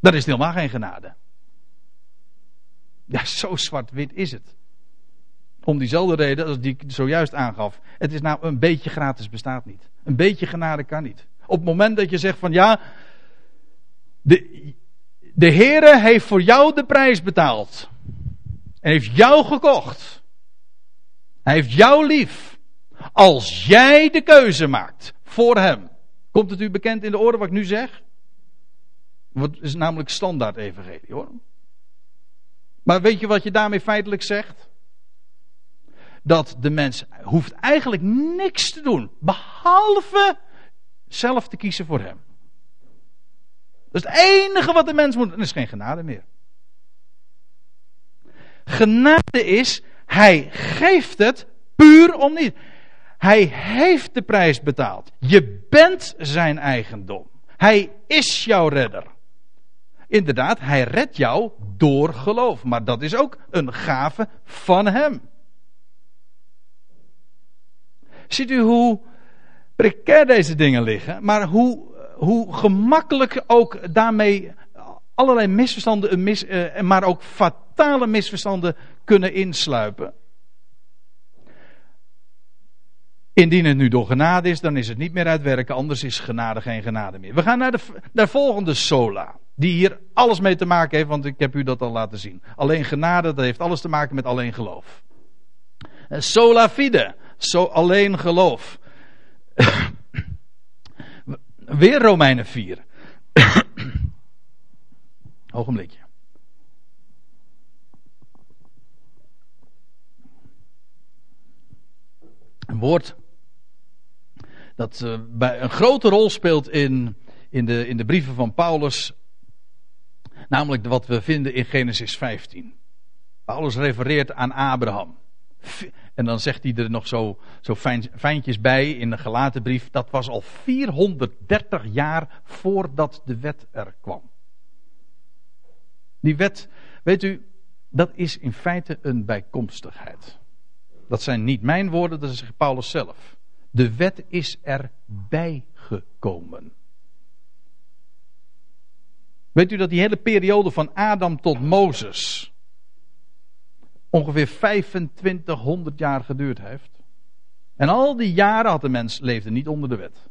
dan is het helemaal geen genade. Ja, zo zwart-wit is het. Om diezelfde reden als die ik zojuist aangaf. Het is nou een beetje gratis bestaat niet. Een beetje genade kan niet. Op het moment dat je zegt van ja, de, de Heere heeft voor jou de prijs betaald. En heeft jou gekocht. Hij heeft jou lief. Als jij de keuze maakt voor hem. Komt het u bekend in de oren wat ik nu zeg? Wat is namelijk standaard evangelie hoor. Maar weet je wat je daarmee feitelijk zegt? Dat de mens hoeft eigenlijk niks te doen. Behalve zelf te kiezen voor hem. Dat is het enige wat de mens moet. Er is geen genade meer. Genade is, hij geeft het puur om niet. Hij heeft de prijs betaald. Je bent zijn eigendom. Hij is jouw redder. Inderdaad, hij redt jou door geloof. Maar dat is ook een gave van hem. Ziet u hoe precair deze dingen liggen, maar hoe, hoe gemakkelijk ook daarmee allerlei misverstanden, mis, uh, maar ook fatale misverstanden kunnen insluipen. Indien het nu door genade is, dan is het niet meer uitwerken, anders is genade geen genade meer. We gaan naar de volgende sola, die hier alles mee te maken heeft, want ik heb u dat al laten zien. Alleen genade, dat heeft alles te maken met alleen geloof. Sola fide, zo alleen geloof. Weer Romeinen 4. Ogenblikje. Een woord dat uh, bij een grote rol speelt in, in, de, in de brieven van Paulus. Namelijk wat we vinden in Genesis 15. Paulus refereert aan Abraham. En dan zegt hij er nog zo, zo fijn, fijntjes bij in de gelaten brief. Dat was al 430 jaar voordat de wet er kwam. Die wet, weet u, dat is in feite een bijkomstigheid. Dat zijn niet mijn woorden, dat is Paulus zelf. De wet is erbij gekomen. Weet u dat die hele periode van Adam tot Mozes ongeveer 2500 jaar geduurd heeft? En al die jaren had de mens leefde niet onder de wet.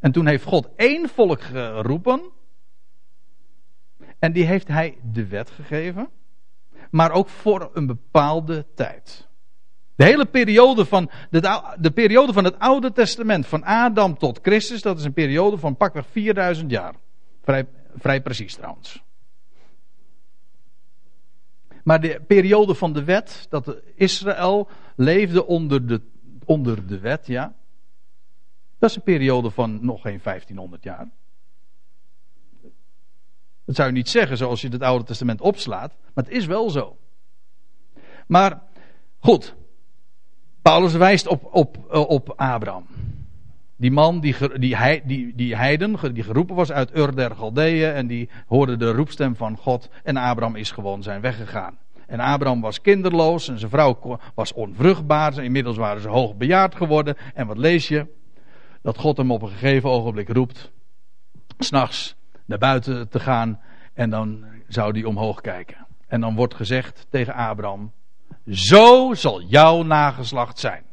En toen heeft God één volk geroepen. En die heeft hij de wet gegeven. Maar ook voor een bepaalde tijd. De hele periode van, de, de, periode van het Oude Testament, van Adam tot Christus, dat is een periode van pakweg 4000 jaar. Vrij, vrij precies trouwens. Maar de periode van de wet, dat Israël leefde onder de, onder de wet, ja. Dat is een periode van nog geen 1500 jaar. Dat zou je niet zeggen zoals je het Oude Testament opslaat, maar het is wel zo. Maar goed, Paulus wijst op, op, op Abraham. Die man, die, die, die, die heiden, die geroepen was uit Ur der Galdeeën. En die hoorde de roepstem van God. En Abraham is gewoon zijn weg gegaan. En Abraham was kinderloos en zijn vrouw was onvruchtbaar. Inmiddels waren ze hoog bejaard geworden. En wat lees je? Dat God hem op een gegeven ogenblik roept. S'nachts naar buiten te gaan. En dan zou hij omhoog kijken. En dan wordt gezegd tegen Abraham: Zo zal jouw nageslacht zijn.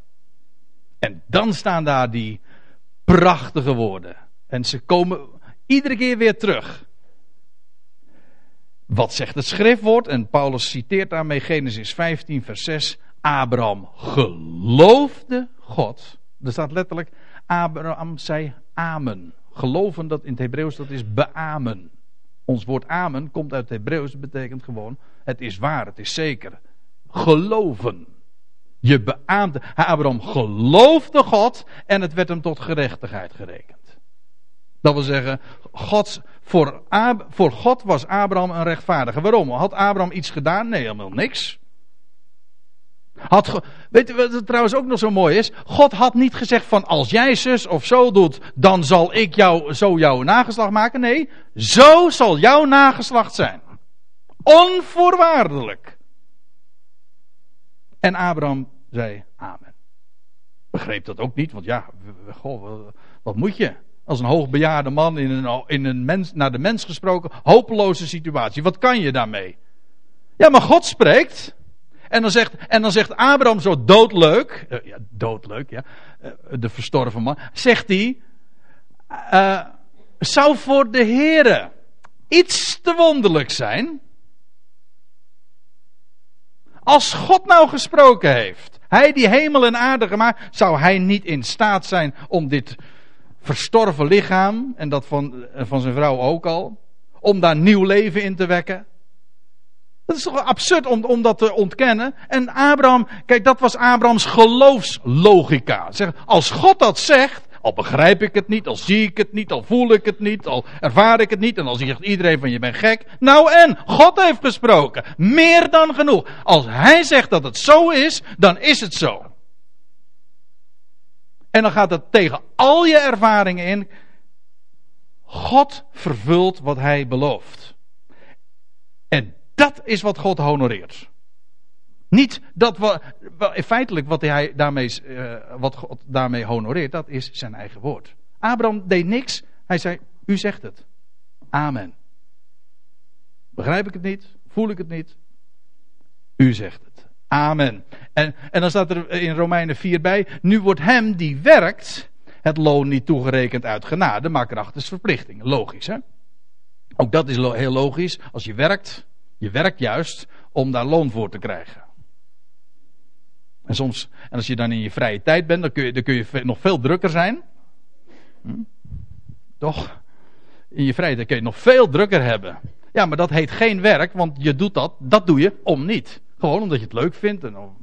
En dan staan daar die prachtige woorden. En ze komen iedere keer weer terug. Wat zegt het schriftwoord? En Paulus citeert daarmee Genesis 15, vers 6. Abraham geloofde God. Er staat letterlijk, Abraham zei amen. Geloven dat in het Hebreeuws dat is beamen. Ons woord amen komt uit het Hebreeuws, betekent gewoon, het is waar, het is zeker. Geloven. Je beaamde. Abraham geloofde God en het werd hem tot gerechtigheid gerekend. Dat wil zeggen, God, voor, Ab, voor God was Abraham een rechtvaardige. Waarom? Had Abraham iets gedaan? Nee, helemaal niks. Had, weet je wat trouwens ook nog zo mooi is? God had niet gezegd van als jij zus of zo doet, dan zal ik jou, zo jouw nageslacht maken. Nee, zo zal jouw nageslacht zijn. Onvoorwaardelijk. En Abraham zei amen. Begreep dat ook niet, want ja, goh, wat moet je? Als een hoogbejaarde man in een, in een mens, naar de mens gesproken, hopeloze situatie. Wat kan je daarmee? Ja, maar God spreekt. En dan zegt, en dan zegt Abraham zo doodleuk, uh, ja, doodleuk, ja, uh, de verstorven man, zegt hij, uh, zou voor de Heere iets te wonderlijk zijn? Als God nou gesproken heeft, hij die hemel en aarde gemaakt, zou hij niet in staat zijn om dit verstorven lichaam, en dat van, van zijn vrouw ook al, om daar nieuw leven in te wekken? Dat is toch absurd om, om dat te ontkennen. En Abraham, kijk, dat was Abrahams geloofslogica. Zeg, als God dat zegt, al begrijp ik het niet, al zie ik het niet, al voel ik het niet, al ervaar ik het niet. En dan zegt iedereen van je bent gek. Nou en, God heeft gesproken. Meer dan genoeg. Als hij zegt dat het zo is, dan is het zo. En dan gaat het tegen al je ervaringen in. God vervult wat hij belooft. En dat is wat God honoreert. Niet dat we, feitelijk wat hij daarmee, uh, wat God daarmee honoreert, dat is zijn eigen woord. Abraham deed niks. Hij zei: U zegt het. Amen. Begrijp ik het niet? Voel ik het niet? U zegt het. Amen. En, en dan staat er in Romeinen 4 bij: Nu wordt hem die werkt het loon niet toegerekend uit genade, maar krachtens verplichting. Logisch, hè? Ook dat is heel logisch. Als je werkt, je werkt juist om daar loon voor te krijgen. En soms, en als je dan in je vrije tijd bent, dan kun je, dan kun je nog veel drukker zijn. Hm? Toch? In je vrije tijd kun je nog veel drukker hebben. Ja, maar dat heet geen werk, want je doet dat, dat doe je om niet. Gewoon omdat je het leuk vindt en om,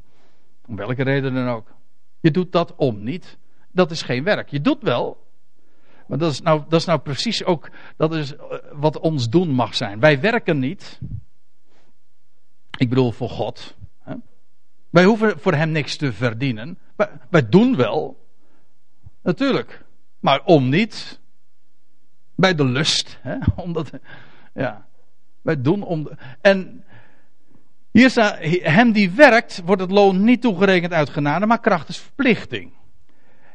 om welke reden dan ook. Je doet dat om niet. Dat is geen werk. Je doet wel, maar dat is nou, dat is nou precies ook dat is eh, wat ons doen mag zijn. Wij werken niet. Ik bedoel voor God. Wij hoeven voor hem niks te verdienen. Wij, wij, doen wel. Natuurlijk. Maar om niet. Bij de lust. Hè? Omdat, ja. Wij doen om. De, en hier staat. Hem die werkt. wordt het loon niet toegerekend uit genade. maar krachtens verplichting.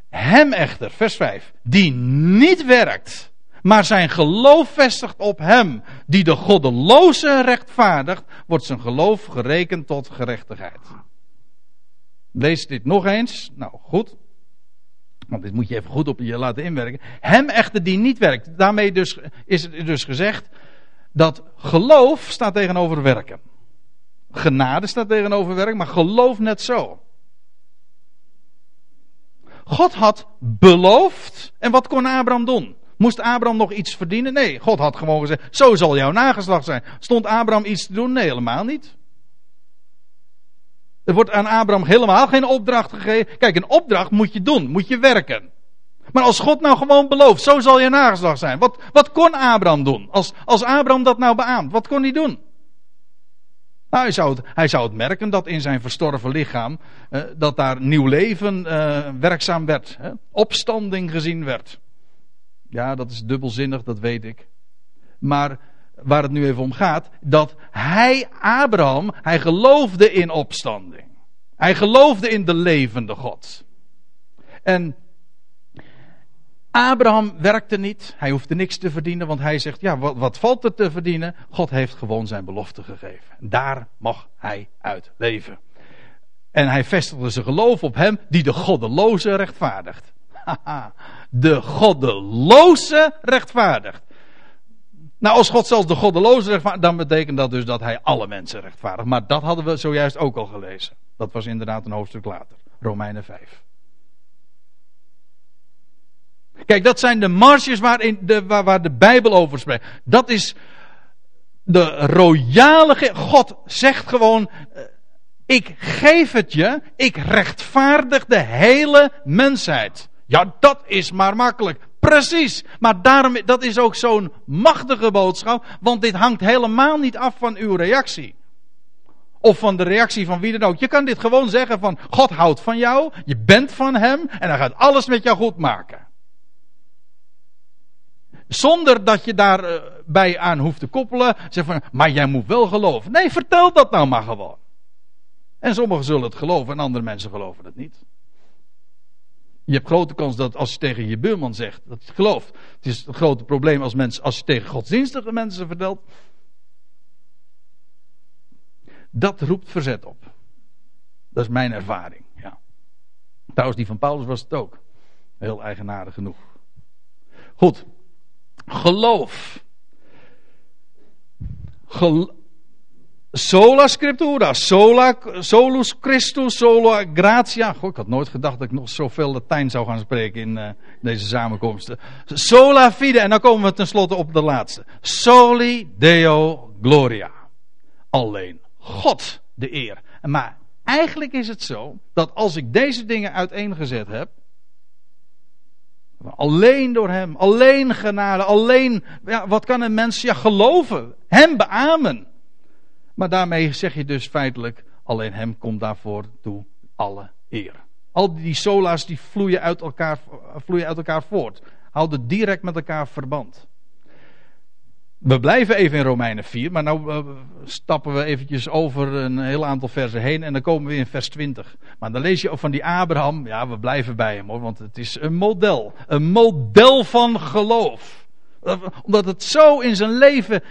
Hem echter, vers 5. Die niet werkt maar zijn geloof vestigt op hem die de goddeloze rechtvaardigt, wordt zijn geloof gerekend tot gerechtigheid. Lees dit nog eens. Nou, goed. Want dit moet je even goed op je laten inwerken. Hem echter die niet werkt. Daarmee dus, is het dus gezegd dat geloof staat tegenover werken. Genade staat tegenover werken, maar geloof net zo. God had beloofd. En wat kon Abraham doen? Moest Abraham nog iets verdienen? Nee, God had gewoon gezegd: Zo zal jouw nageslacht zijn. Stond Abraham iets te doen? Nee, helemaal niet. Er wordt aan Abraham helemaal geen opdracht gegeven. Kijk, een opdracht moet je doen, moet je werken. Maar als God nou gewoon belooft, zo zal je nageslacht zijn. Wat, wat kon Abraham doen? Als, als Abraham dat nou beaamt, wat kon hij doen? Nou, hij, zou het, hij zou het merken dat in zijn verstorven lichaam, eh, dat daar nieuw leven eh, werkzaam werd. Hè? Opstanding gezien werd. Ja, dat is dubbelzinnig, dat weet ik. Maar waar het nu even om gaat, dat hij, Abraham, hij geloofde in opstanding. Hij geloofde in de levende God. En Abraham werkte niet, hij hoefde niks te verdienen, want hij zegt, ja, wat, wat valt er te verdienen? God heeft gewoon zijn belofte gegeven. Daar mag hij uit leven. En hij vestigde zijn geloof op hem die de goddeloze rechtvaardigt. Haha, de goddeloze rechtvaardigt. Nou, als God zelfs de goddeloze rechtvaardigt, dan betekent dat dus dat hij alle mensen rechtvaardigt. Maar dat hadden we zojuist ook al gelezen. Dat was inderdaad een hoofdstuk later. Romeinen 5. Kijk, dat zijn de marges waarin de, waar, waar de Bijbel over spreekt. Dat is de royale. God zegt gewoon: eh, Ik geef het je, ik rechtvaardig de hele mensheid. Ja, dat is maar makkelijk. Precies. Maar daarom, dat is ook zo'n machtige boodschap. Want dit hangt helemaal niet af van uw reactie. Of van de reactie van wie dan ook. Je kan dit gewoon zeggen van God houdt van jou. Je bent van hem. En hij gaat alles met jou goed maken. Zonder dat je daarbij aan hoeft te koppelen. Zeg van, maar jij moet wel geloven. Nee, vertel dat nou maar gewoon. En sommigen zullen het geloven en andere mensen geloven het niet. Je hebt grote kans dat als je tegen je buurman zegt dat je het gelooft. Het is een grote probleem als, mensen, als je tegen godsdienstige mensen vertelt. Dat roept verzet op. Dat is mijn ervaring. Ja. Trouwens, die van Paulus was het ook. Heel eigenaardig genoeg. Goed. Geloof. Sola scriptura, sola, solus Christus, sola gratia. Goh, ik had nooit gedacht dat ik nog zoveel Latijn zou gaan spreken in uh, deze samenkomsten. Sola fide, en dan komen we tenslotte op de laatste. Soli Deo gloria. Alleen God de eer. Maar eigenlijk is het zo dat als ik deze dingen uiteengezet heb, Alleen door hem, alleen genade, alleen, ja, wat kan een mens ja, geloven? Hem beamen. Maar daarmee zeg je dus feitelijk, alleen hem komt daarvoor toe alle eer. Al die sola's die vloeien uit elkaar, vloeien uit elkaar voort. Houden direct met elkaar verband. We blijven even in Romeinen 4, maar nu uh, stappen we eventjes over een heel aantal versen heen en dan komen we in vers 20. Maar dan lees je ook van die Abraham, ja we blijven bij hem hoor, want het is een model. Een model van geloof. Omdat het zo in zijn leven,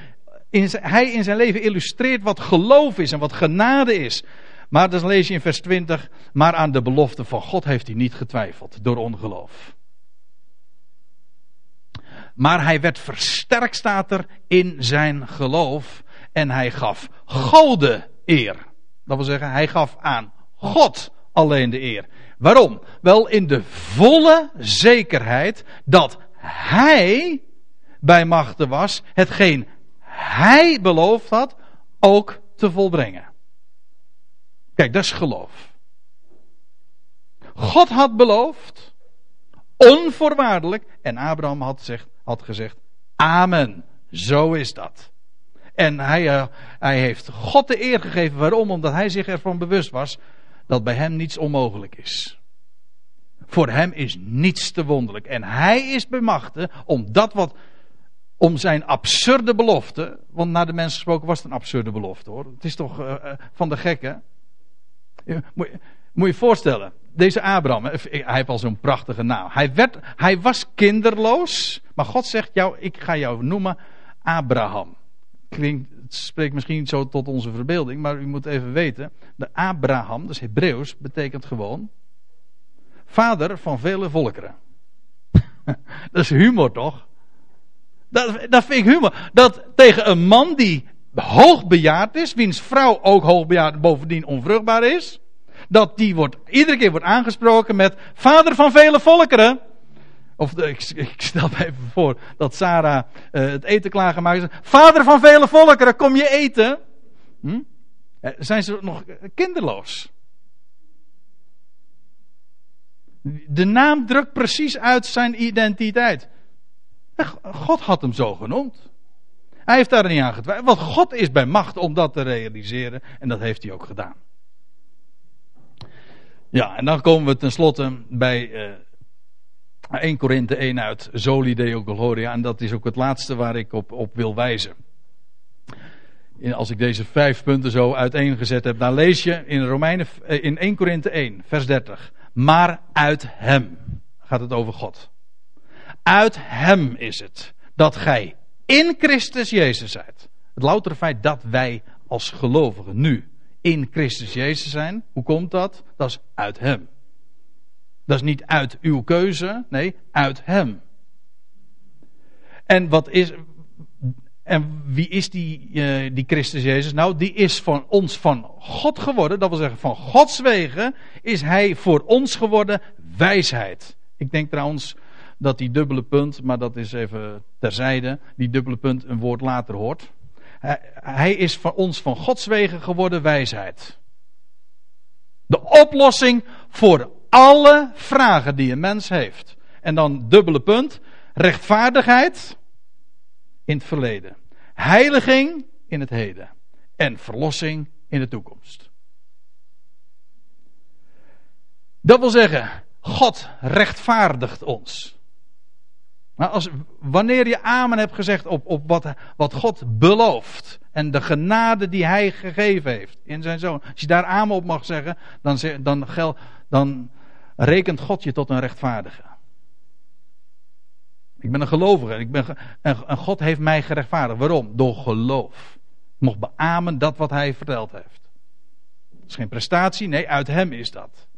in hij in zijn leven illustreert wat geloof is en wat genade is. Maar dan lees je in vers 20, maar aan de belofte van God heeft hij niet getwijfeld door ongeloof. Maar hij werd versterkt, staat er, in zijn geloof. En hij gaf Gode eer. Dat wil zeggen, hij gaf aan God alleen de eer. Waarom? Wel in de volle zekerheid dat hij bij machten was hetgeen hij beloofd had ook te volbrengen. Kijk, dat is geloof. God had beloofd, onvoorwaardelijk, en Abraham had had gezegd: Amen. Zo is dat. En hij, uh, hij heeft God de eer gegeven. Waarom? Omdat hij zich ervan bewust was dat bij hem niets onmogelijk is. Voor hem is niets te wonderlijk. En hij is bemachtigd om dat wat. Om zijn absurde belofte. Want naar de mensen gesproken was het een absurde belofte hoor. Het is toch uh, van de gekken. Moet, moet je voorstellen deze Abraham, hij heeft al zo'n prachtige naam. Hij, werd, hij was kinderloos, maar God zegt jou, ik ga jou noemen Abraham. Klinkt, het spreekt misschien zo tot onze verbeelding, maar u moet even weten, de Abraham, dat is Hebreeuws, betekent gewoon vader van vele volkeren. dat is humor toch? Dat, dat vind ik humor. Dat tegen een man die hoogbejaard is, wiens vrouw ook hoogbejaard bovendien onvruchtbaar is dat die wordt, iedere keer wordt aangesproken met vader van vele volkeren. Of ik, ik, stel me even voor dat Sarah uh, het eten klaargemaakt is. Vader van vele volkeren, kom je eten? Hm? Eh, zijn ze nog kinderloos? De naam drukt precies uit zijn identiteit. God had hem zo genoemd. Hij heeft daar niet aan getwijfeld. Want God is bij macht om dat te realiseren. En dat heeft hij ook gedaan. Ja, en dan komen we tenslotte bij uh, 1 Korinthe 1 uit, Soli Deo Gloria. En dat is ook het laatste waar ik op, op wil wijzen. Als ik deze vijf punten zo uiteengezet heb, dan lees je in, Romeinen, eh, in 1 Korinthe 1, vers 30. Maar uit hem gaat het over God. Uit hem is het dat gij in Christus Jezus zijt. Het loutere feit dat wij als gelovigen nu in Christus Jezus zijn. Hoe komt dat? Dat is uit Hem. Dat is niet uit uw keuze, nee, uit Hem. En wat is. En wie is die, uh, die Christus Jezus? Nou, die is van ons van God geworden. Dat wil zeggen, van Gods wegen is Hij voor ons geworden wijsheid. Ik denk trouwens dat die dubbele punt, maar dat is even terzijde, die dubbele punt een woord later hoort. Hij is voor ons van Gods wegen geworden wijsheid. De oplossing voor alle vragen die een mens heeft. En dan dubbele punt. Rechtvaardigheid in het verleden. Heiliging in het heden. En verlossing in de toekomst. Dat wil zeggen, God rechtvaardigt ons. Maar als, wanneer je amen hebt gezegd op, op wat, wat God belooft. En de genade die hij gegeven heeft in zijn zoon. Als je daar amen op mag zeggen, dan, dan, gel, dan rekent God je tot een rechtvaardige. Ik ben een gelovige. Ik ben, en, God heeft mij gerechtvaardigd. Waarom? Door geloof. Ik mocht beamen dat wat hij verteld heeft. Dat is geen prestatie, nee, uit Hem is dat.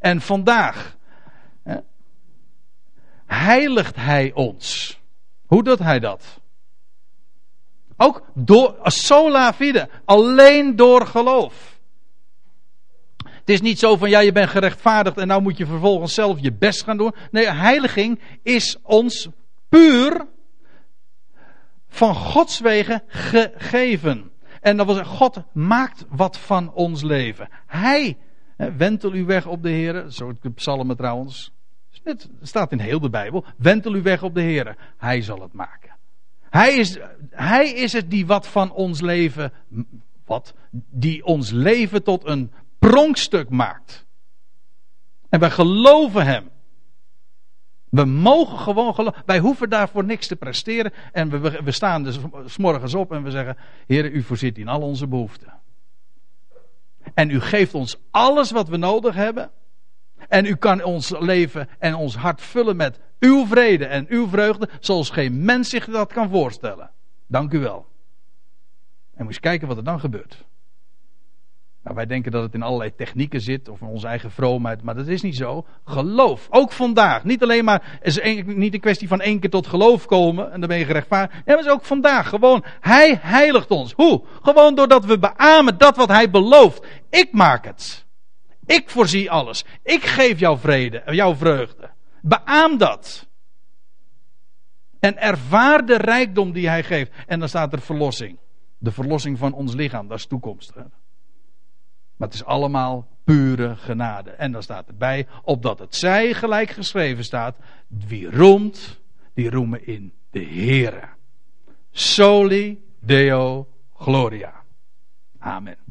En vandaag heiligt Hij ons. Hoe doet Hij dat? Ook door sola fide, alleen door geloof. Het is niet zo van ja, je bent gerechtvaardigd en nou moet je vervolgens zelf je best gaan doen. Nee, heiliging is ons puur van Gods wegen gegeven. En dat was God maakt wat van ons leven. Hij wentel u weg op de Heer. Zo de psalmen trouwens. Het staat in heel de Bijbel. Wentel u weg op de Heer. Hij zal het maken. Hij is, hij is het die wat van ons leven, wat, die ons leven tot een pronkstuk maakt. En wij geloven hem. We mogen gewoon geloven. Wij hoeven daarvoor niks te presteren. En we, we staan dus morgens op en we zeggen: Heer, u voorziet in al onze behoeften. En u geeft ons alles wat we nodig hebben. En u kan ons leven en ons hart vullen met uw vrede en uw vreugde, zoals geen mens zich dat kan voorstellen. Dank u wel. En moet eens kijken wat er dan gebeurt. Nou, wij denken dat het in allerlei technieken zit, of in onze eigen vroomheid, maar dat is niet zo. Geloof, ook vandaag. Niet alleen maar, is een, niet een kwestie van één keer tot geloof komen en dan ben je gerechtvaardigd. Nee, maar is ook vandaag. Gewoon, Hij heiligt ons. Hoe? Gewoon doordat we beamen dat wat Hij belooft. Ik maak het. Ik voorzie alles. Ik geef jou vrede, jouw vreugde. Beaam dat. En ervaar de rijkdom die Hij geeft. En dan staat er verlossing. De verlossing van ons lichaam, dat is toekomst. Maar het is allemaal pure genade. En dan staat erbij, opdat het zij gelijk geschreven staat, wie roemt, die roemen in de Heere. Soli Deo Gloria. Amen.